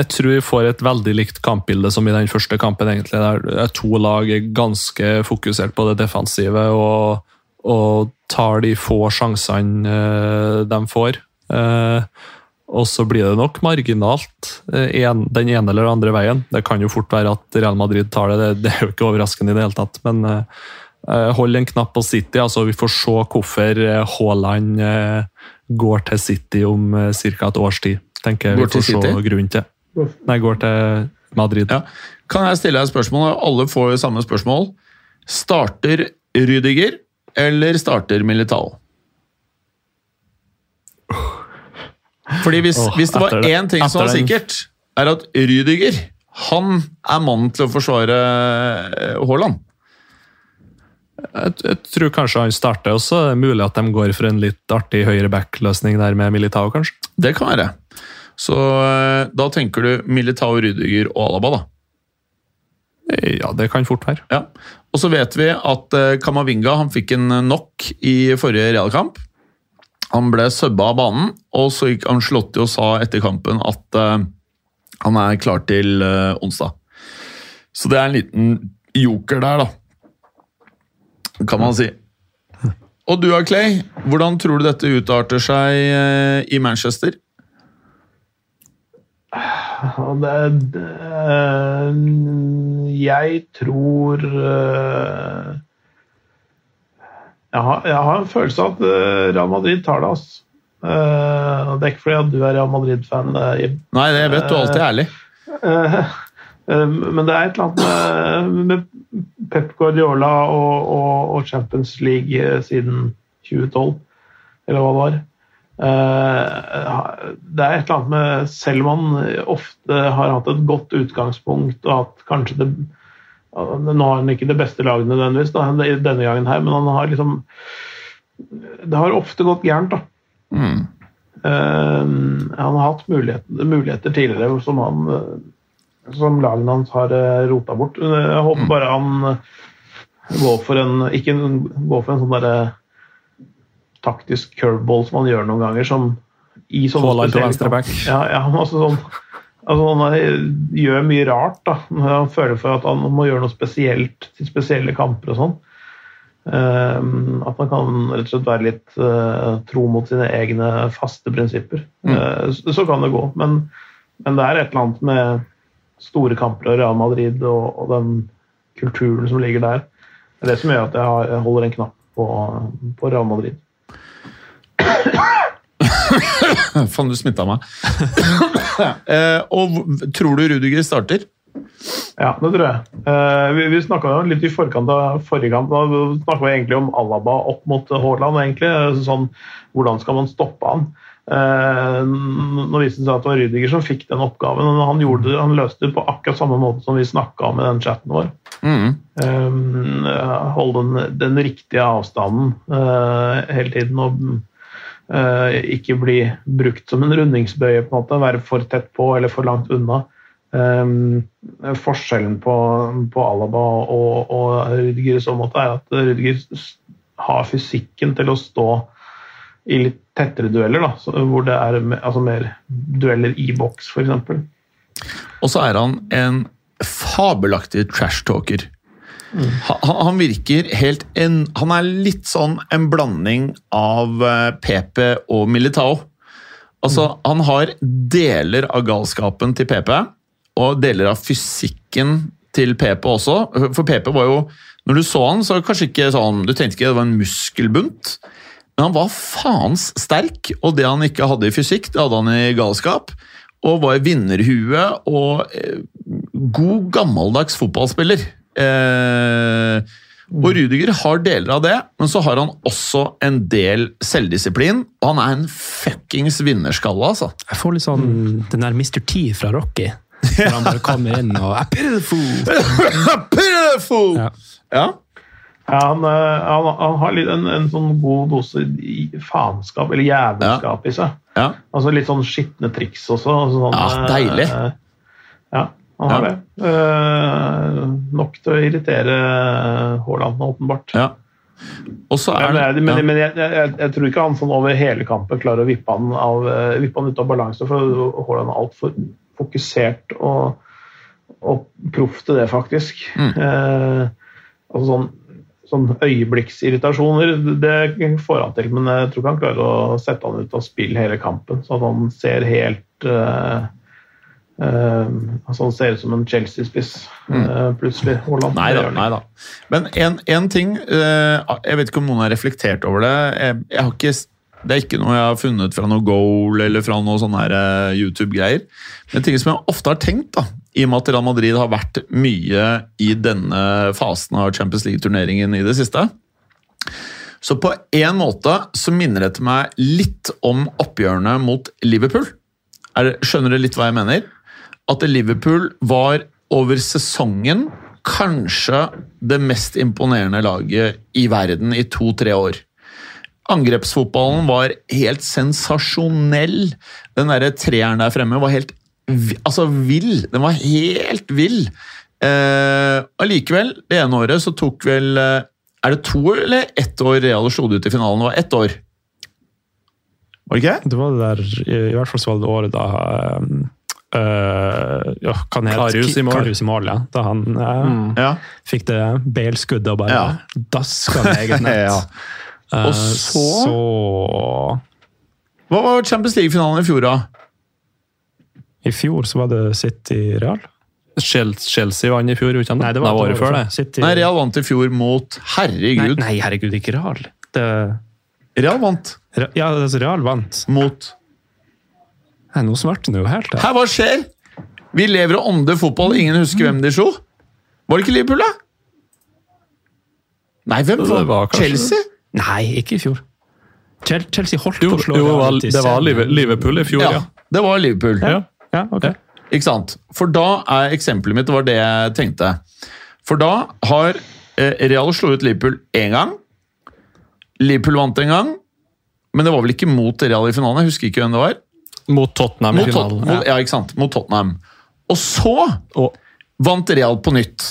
Jeg tror vi får et veldig likt kampbilde som i den første kampen. egentlig. Der to lag er ganske fokusert på det defensive og, og tar de få sjansene eh, de får. Eh, og så blir det nok marginalt eh, den ene eller andre veien. Det kan jo fort være at Real Madrid tar det, det, er jo ikke overraskende i det hele tatt. Men hold en knapp på City. altså Vi får se hvorfor Haaland går til City om eh, ca. et års tid. tenker jeg Går vi får til City? se grunnen til. Nei, går til Madrid. Ja. Kan jeg stille deg et spørsmål? Alle får jo samme spørsmål. Starter Rydiger, eller starter Militao? Fordi hvis, oh, hvis det var én ting som var den- sikkert, er at Rydiger han er mannen til å forsvare eh, Haaland. Jeg, jeg tror kanskje han starter, og så er det mulig at de går for en litt artig høyre back-løsning der med Militao, kanskje. Det kan være. Så eh, da tenker du Militao, Rydiger og Alaba, da. Ja, det kan fort være. Ja. Og så vet vi at eh, Kamavinga han fikk en knock i forrige realkamp. Han ble subba av banen, og så gikk Ancelotti og sa etter kampen at eh, han er klar til onsdag. Så det er en liten joker der, da. Kan man si. Og du da, Clay. Hvordan tror du dette utarter seg eh, i Manchester? Det, det, jeg tror øh, jeg, har, jeg har en følelse av at Real Madrid tar det. Altså. Det er ikke fordi at du er Real Madrid-fan. Nei, det vet du alltid er ærlig. Eh, eh, Men det er et eller annet med, med Pep Guardiola og, og, og Champions League eh, siden 2012, eller hva det var. Eh, Det er et eller annet med Selv om han ofte har hatt et godt utgangspunkt og at kanskje det Nå har han ikke det beste laget nødvendigvis denne gangen her, men han har liksom Det har ofte gått gærent, da. Mm. Eh, han har hatt muligheter, muligheter tidligere som, han, eh, som lagene hans har uh, rota bort. Jeg håper bare han eh, går for en ikke en- går for en sånn derre taktisk curveball som han gjør noen ganger, som i back. Ja, ja altså sånn Altså, han gjør mye rart. da. Han føler for at han må gjøre noe spesielt til spesielle kamper og sånn. Ehm, at man kan rett og slett være litt uh, tro mot sine egne faste prinsipper. Eh, så, så kan det gå. Men, men det er et eller annet med store kamper og Real Madrid og, og den kulturen som ligger der. Det er det som gjør at jeg, har, jeg holder en knapp på, på Real Madrid. Faen, du smitta meg. eh, og tror du Rudiger starter? Ja, det tror jeg. Eh, vi vi snakka litt i forkant av forrige kamp. Da snakka vi egentlig om Alaba opp mot Haaland. egentlig. Sånn, hvordan skal man stoppe han? Eh, nå viste det seg at det var Rydiger som fikk den oppgaven. og Han, det, han løste det på akkurat samme måte som vi snakka om i den chatten vår. Mm. Eh, holde den, den riktige avstanden eh, hele tiden. og ikke bli brukt som en rundingsbøye, på en måte, være for tett på eller for langt unna. Um, forskjellen på, på Alaba og, og Rydger i så måte er at Rydger har fysikken til å stå i litt tettere dueller, da, så, hvor det er altså mer dueller i boks, f.eks. Og så er han en fabelaktig trash-talker. Han, han virker helt en, Han er litt sånn en blanding av eh, PP og Militao. Altså, Han har deler av galskapen til PP, og deler av fysikken til PP også. For PP var jo Når du så han, så var det kanskje ikke sånn Du tenkte ikke det var en muskelbunt. Men han var faens sterk, og det han ikke hadde i fysikk, det hadde han i galskap. Og var i vinnerhue og eh, god gammeldags fotballspiller. Eh, og Rudiger har deler av det, men så har han også en del selvdisiplin. Og han er en fuckings vinnerskalle, altså. Jeg får litt sånn den der Mr. T fra Rocky. Når han bare kommer inn og er the! Pitiful! Ja. Ja. Ja, han, eh, han, han har litt en, en sånn god dose faenskap, eller jævelskap, i seg. ja. Altså litt sånn skitne triks også. altså Sånn, Ja, deilig. eh, ja, han har Ja. det. Eh, nok til å irritere Haaland, åpenbart. ja. Er Men, men, men jeg, jeg, jeg tror ikke han sånn over hele kampen klarer å vippe han, av, eh, vippe han ut av balanse, for Haaland er altfor fokusert og, og proff til det, faktisk. Mm. Eh, altså sånn, sånn øyeblikksirritasjoner, det får han til, men jeg tror ikke han klarer å sette han ut av spill hele kampen, så at han ser helt uh, uh, altså Han ser ut som en Chelsea-spiss uh, plutselig. Haaland. Nei da. Nei da. Men en, en ting Jeg vet ikke om noen har reflektert over det. Jeg, jeg har ikke, det er ikke noe jeg har funnet fra noe goal eller fra noe sånne eh, YouTube-greier. Men ting som jeg ofte har tenkt, da, i og med at Real Madrid har vært mye i denne fasen av Champions League-turneringen i det siste. Så på en måte så minner dette meg litt om oppgjørene mot Liverpool. Er, skjønner dere litt hva jeg mener? At Liverpool var over sesongen kanskje det mest imponerende laget i verden i to-tre år. Angrepsfotballen var helt sensasjonell. Den der treeren der fremme var helt altså vill. Den var helt vill. Eh, Allikevel, det ene året så tok vel eh, Er det to eller ett år Real slo det ut i finalen? Det var ett år. Var det ikke? Det var det der, i, i hvert fall så var det året da um, Uh, ja, kan het? Karius i mål. Karius i mål, ja. Da han øh, Ja. fikk det Bale-skuddet og bare Ja. daska med eget nett. Ja. Eh, Og så- så Hva var Champions League-finalen i fjor, da? I fjor så var det City Real. Chel- Chelsea vant i fjor, ikke sant? Nei, det var året før, det. City. Nei, Real vant i fjor mot Herregud. nei, herregud, ikke Real. Det, Real vant ja, altså Real vant. mot Nei, nå svarte det jo helt. her. Hva skjer? Vi lever og ånder fotball, ingen husker hvem de slo. Var det ikke Liverpool, da? Nei, hvem Det var, var kanskje- Chelsea? Nei, ikke i fjor. Chelsea holdt Jo, på å slå jo Real vel, det var Liverpool i fjor, Ja, ja. det var Liverpool. Ja. Ja, ok. Ja. Ikke sant? For da er eksempelet mitt det var det jeg tenkte. For da har eh, Real slått ut Liverpool én gang. Liverpool vant en gang, men det var vel ikke mot Real i finalen? Jeg husker ikke hvem det var. Mot Tottenham Mot, i Tot finalen. mot, ja, ikke sant? mot Tottenham. Og så Og vant Real på nytt.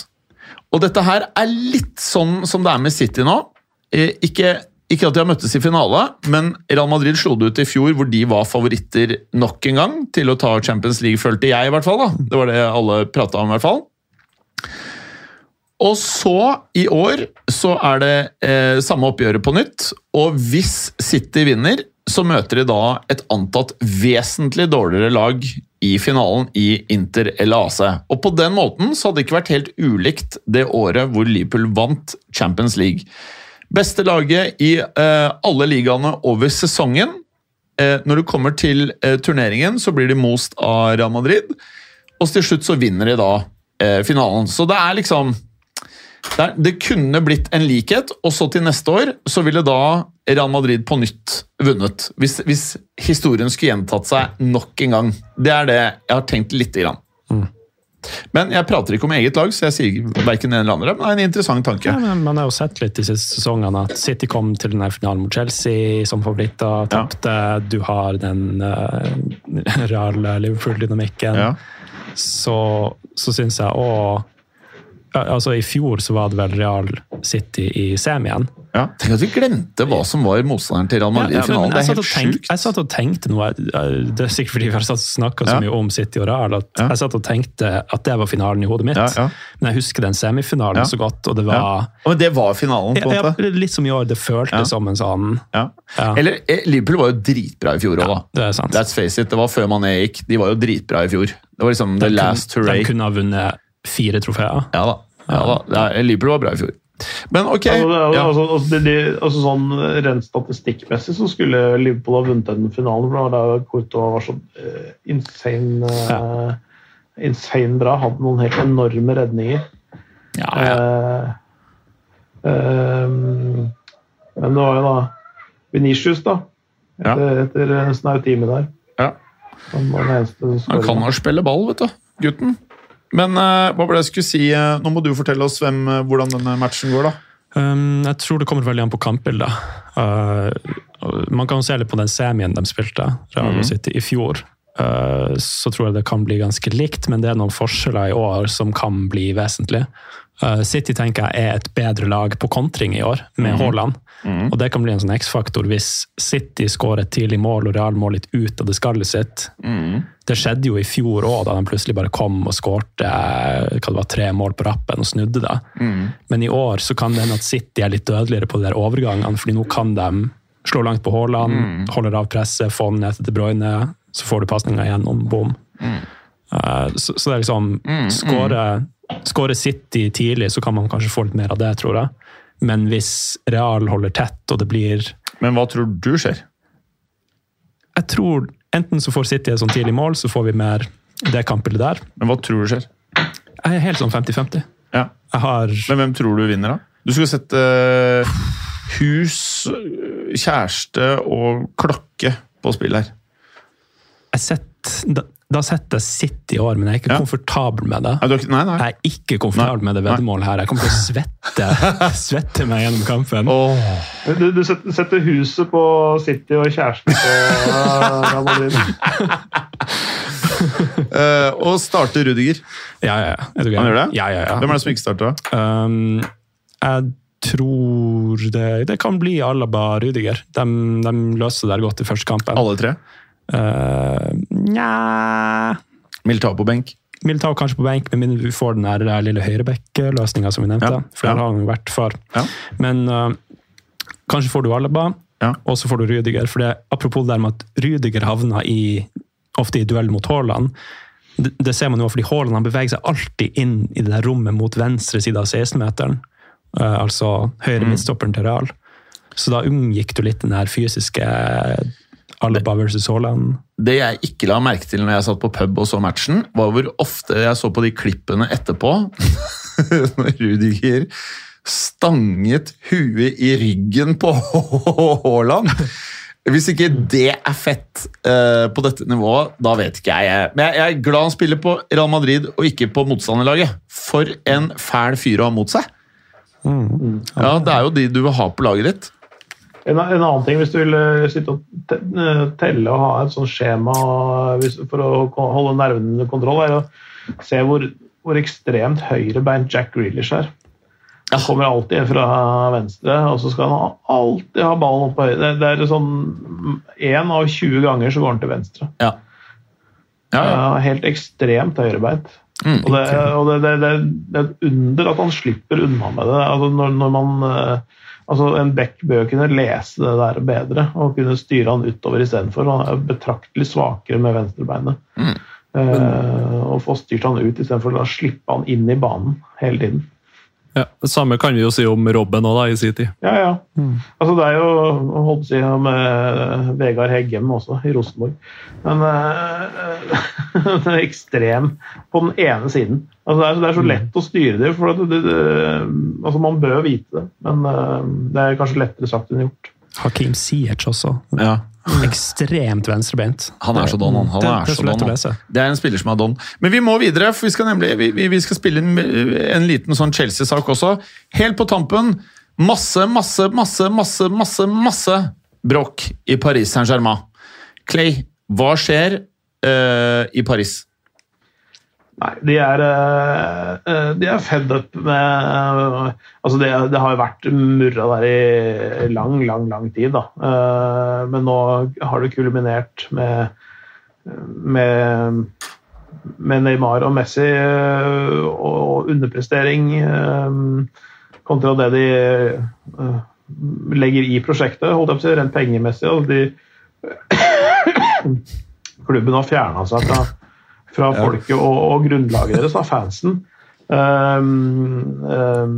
Og dette her er litt sånn som det er med City nå. Eh, Ikke, ikke at de har møttes i finale, men Real Madrid slo det ut i fjor hvor de var favoritter nok en gang til å ta Champions League, følte jeg i hvert fall. da. Det var det alle prata om, i hvert fall. Og så, i år, så er det eh, samme oppgjøret på nytt. Og hvis City vinner, så møter de da et antatt vesentlig dårligere lag i finalen i Inter eller AC. Og på den måten så hadde det ikke vært helt ulikt det året hvor Liverpool vant Champions League. Beste laget i eh, alle ligaene over sesongen. Eh, når det kommer til eh, turneringen, så blir de most av Real Madrid. Og til slutt så vinner de da finalen. Så det er liksom det, er, det kunne blitt en likhet, og så til neste år så ville da Real Madrid på nytt vunnet. Hvis, hvis historien skulle gjentatt seg nok en gang. Det er det jeg har tenkt lite grann. Men jeg prater ikke om eget lag, så jeg sier verken det eller andre. Men det er en interessant tanke. Ja, man har jo sett litt disse sesongene at City kom til denne finalen mot Chelsea som favoritter, tapte. Du har den uh, reale Liverpool-dynamikken. Ja. Så, så syns jeg òg altså I fjor så var det vel Real City i semien. Ja. Tenk at vi glemte hva som var motstanderen til Real Madrid Ja, i finalen. Det er helt sjukt. Jeg satt og tenkte noe Det er sikkert fordi vi har snakka så Ja. mye om City og Real at Ja. jeg satt og tenkte at det var finalen i hodet mitt. Ja, ja. Men jeg husker den semifinalen Ja. så godt, og det var Ja. Men det var finalen, på en ja, måte. Litt som i år. Det føltes Ja. som en sånn Ja. Ja. Eller eh, Liverpool var jo dritbra i fjor òg, da. Det er sant. Let's face it, det var før Mané gikk. De var jo dritbra i fjor. Det var liksom the De kun- last hurray. De kunne ha vunnet fire trofeer. Ja da. Ja, da. Er- Liverpool var bra i fjor. Men ok. Altså, Ja. altså, altså, de, altså sånn Rent statistikkmessig så skulle Liverpool ha vunnet den finalen. for da Courtois var så uh, insane, uh, insane bra. Hadde noen helt enorme redninger. Ja, ja. Uh, eh, men det var jo da Venitius, da. Etter, etter en snau time der. Ja. Han Han kan jo spille ball, vet du. Gutten. Men uh, hva var det jeg skulle si? eh, nå må du fortelle oss hvem, eh, hvordan denne matchen går, da. Um, jeg tror det kommer veldig an på kampbildet. Man kan jo se litt på den semien de spilte, Real mm. City, i fjor. Så tror jeg det kan bli ganske likt, men det er noen forskjeller i år som kan bli vesentlig. Uh, City tenker jeg er et bedre lag på kontring i år, med Haaland. Og det kan bli en sånn X-faktor hvis City skårer et tidlig mål og Real må litt ut av det skallet sitt. Det skjedde jo i fjor òg, da de plutselig bare kom og skårte var, tre mål på rappen og snudde det. Men i år så kan det hende at City er litt dødeligere på de der overgangene, fordi nå kan de slå langt på Haaland, holder av presset, få den ned til De Bruyne, så får du pasninga gjennom, bom. Eh, så, så det er liksom skåre, skåre City tidlig, så kan man kanskje få litt mer av det, tror jeg. Men hvis Real holder tett, og det blir Men hva tror du skjer? Jeg tror enten så får City et sånn tidlig mål, så får vi mer det kampbildet der. Men hva tror du skjer? Jeg er helt sånn 50-50. Ja. Har Men hvem tror du vinner, da? Du skulle sette eh, hus, kjæreste og klokke på spill her. jeg sett, da, setter jeg City i år, men jeg er ikke Ja. komfortabel med det. Nei, du nei, nei. Jeg er ikke komfortabel med det veddemålet her. Jeg kommer til å svette, svette meg gjennom kampen. Oh. Du, du setter, huset på City og kjæresten på eh, Real Madrid. uh, og starte Rudiger. Ja, ja, ja. Er du Han gjør det? Ja, ja, ja. Hvem er det som ikke starter? da? Um, jeg tror det, det kan bli Alaba Rudiger. De, de løser det godt i første kampen. Alle tre? Uh, Nja Militao på benk. Militao kanskje på benk, med mindre vi får den der der lille høyrebekk-løsninga som vi nevnte. Ja, For ja. har han jo vært for. Ja. Men uh, kanskje får du Alaba, Ja. og så får du Rüdiger. For det, apropos det der med at Rüdiger havner i, ofte i duell mot Haaland. Det, det ser man jo fordi Haaland beveger seg alltid inn i det der rommet mot venstre side av 16-meteren. Uh, altså høyre Mm. midtstopperen til Real. Så da unngikk du litt den der fysiske Alaba versus Haaland. Det jeg ikke la merke til når jeg satt på pub og så matchen, var hvor ofte jeg så på de klippene etterpå når Rudiger stanget huet i ryggen på Haaland. Hvis ikke det er fett uh, på dette nivået, da vet ikke jeg. Men jeg, jeg er glad han spiller på Real Madrid og ikke på motstanderlaget. For en fæl fyr å ha mot seg. Ja, Det er jo de du vil ha på laget ditt. En, en annen ting, hvis du vil eh, sitte og eh, telle og ha et sånt skjema for å holde nervene under kontroll, er å se hvor, hvor ekstremt høyrebeint Jack Grealish er. Han kommer alltid fra venstre, og så skal han alltid ha ballen opp på høyre. Det, er sånn Én av 20 ganger så går han til venstre. Ja. Ja, ja. Ja, helt ekstremt høyrebeint. Mm. Og, det, og det, det, det, er et under at han slipper unna med det. Altså når, når man, eh, altså En Beck bør kunne lese det der bedre og kunne styre han utover istedenfor. Han er betraktelig svakere med venstrebeinet. Mm. Eh, og få styrt han ut istedenfor å slippe han inn i banen hele tiden. Ja, det samme kan vi jo si om Robben òg, i sin tid. Ja, ja. Altså, det er jo holdt si med Vegard Heggem også, i Rosenborg. Men eh, det er ekstrem på den ene siden. Altså, det, er, det er så lett å styre det, for at det, det, altså, man bør vite det. Men eh, det er kanskje lettere sagt enn gjort. Hakim Siech også. ja. Ekstremt venstrebeint. Han er så don, han. han Det- er så don. Det er en spiller som er don. Men vi må videre, for vi skal nemlig vi, vi- vi skal spille en, en liten sånn Chelsea-sak også. Helt på tampen. Masse, masse, masse, masse, masse, masse bråk i Paris Saint-Germain. Clay, hva skjer uh, i Paris? Nei, de er, eh, eh, de er fed up med Altså, det, det har jo vært murra der i lang, lang, lang tid, da. Eh, Men nå har det kulminert med, med, med Neymar og Messi eh, og underprestering eh, kontra det de eh, legger i prosjektet, holdt jeg på å si, rent pengemessig. Altså de, klubben har fjerna seg fra, fra folket og, og grunnlaget deres, av fansen. Um, um,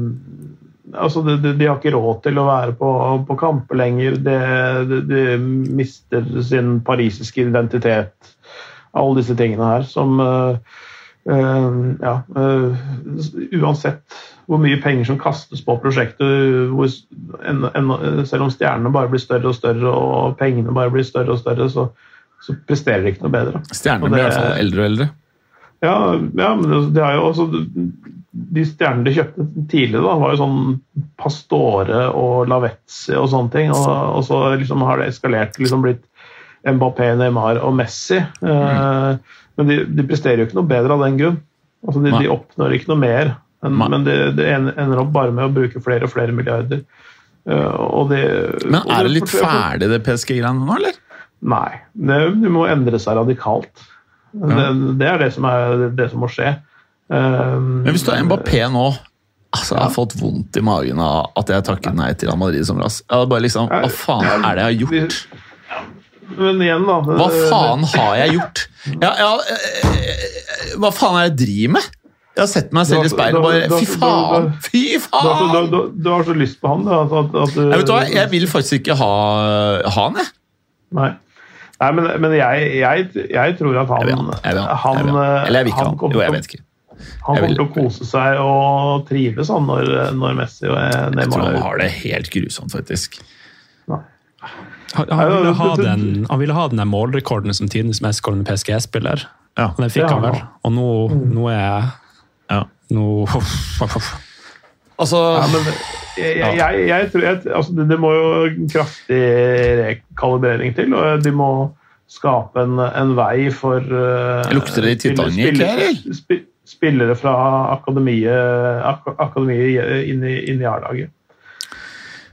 altså de, de, de har ikke råd til å være på, på kamper lenger. De, de, de mister sin parisiske identitet. Alle disse tingene her som uh, uh, Ja. Uh, uansett hvor mye penger som kastes på prosjektet, hvor, en, en, selv om stjernene bare blir større og større og pengene bare blir større og større, så, så presterer de ikke noe bedre. Stjernene blir i hvert fall eldre og eldre. Ja, ja men det, har er jo også De stjernene de kjøpte tidligere, da, var jo sånn Pastore og Lavetzi og sånne ting. Og, og så liksom har det eskalert til liksom blitt Mbappé, Neymar og Messi. Eh, men de, de presterer jo ikke noe bedre av den grunn. Altså, de, de oppnår ikke noe mer. Men, men det, det ender opp bare med å bruke flere og flere milliarder. Eh, og det, Men er det litt ferdig, det PSG-greiene nå, eller? Nei, det, det må endre seg radikalt. Det, det er det som, er, det som må skje. Um, Men hvis du er Mbappé nå altså, Jeg har fått vondt i magen av at jeg takket nei til Real Madrid som rass. Bare liksom, Hva faen er det jeg har gjort? Men igjen, da. Hva faen har jeg gjort? Ja, ja, eh, hva faen er det jeg driver med? Jeg har sett meg selv i speilet og bare Fy faen! Fy Du faen! du, du, du har så lyst på han, da. At, at, at, Jeg, vet du hva, jeg vil faktisk ikke ha, ha han, jeg. Nei. Nei, men, men jeg, jeg, jeg tror at han Jeg han. Jeg han, han. Eller jeg vil ikke han Jo, jeg vet ikke. Han kommer til å kose seg og trives han når, når Messi og Jeg tror han er har det helt grusomt, faktisk. Han, han, ville ha den, han ville ha den der målrekorden som tidenes mestskårende PSG-spiller. Ja. Den fikk han vel. Og nå, nå er jeg Ja. nå, Altså Ja, men jeg, jeg, jeg, jeg tror altså det, det må jo kraftig rekalibrering til, og de må skape en, en vei for uh, Lukter det i Titanic spillere- her, eller? spillere fra akademiet, ak akademiet inn i, inn i A-laget.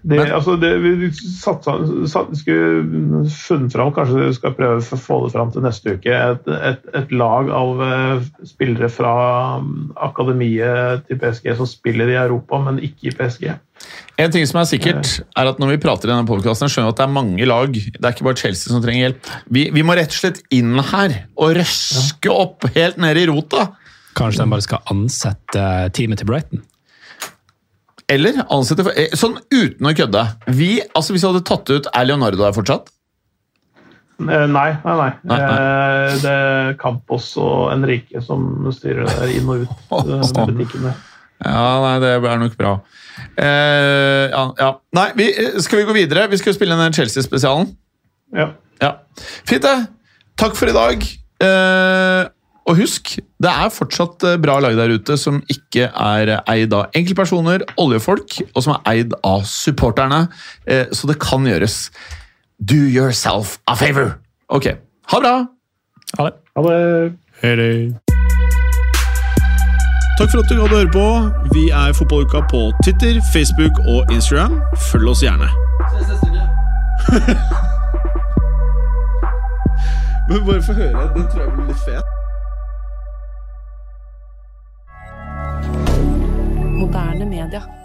Det, Men- altså det, vi satsa, satt, skulle funnet fram, kanskje vi skal prøve å få det fram til neste uke, et, et, et lag av eh, spillere fra um, akademiet til PSG som spiller i Europa, men ikke i PSG. En ting som er sikkert, er at når vi prater i denne podcasten, skjønner vi at det er mange lag. Det er ikke bare Chelsea som trenger hjelp. Vi, vi må rett og slett inn her og røske opp helt nede i rota. Kanskje de bare skal ansette teamet til Brighton? Eller ansette for, eh, Sånn uten å kødde. Vi, altså Hvis vi hadde tatt ut Er Leonardo der fortsatt? Eh, Nei, nei, nei. Nei, nei. Eh, Det er Campos og Enrique som styrer der inn og ut eh, butikken der. Ja, nei, det er nok bra. Eh, ja, ja. Nei, vi, skal vi gå videre? Vi skal jo spille den Chelsea-spesialen. Ja. Ja. Fint, det. Takk for i dag. Eh, og husk, det er fortsatt eh, bra lag der ute som ikke er eid av enkeltpersoner, oljefolk, og som er eid av supporterne. Eh, så det kan gjøres. Do yourself a favor. Ok, ha det bra! Ha det. Ha det. Takk for at du gadd å høre på. Vi er Fotballuka på Twitter, Facebook og Instagram. Følg oss gjerne. Men bare få høre. Den tror jeg blir litt fet. Moderne media.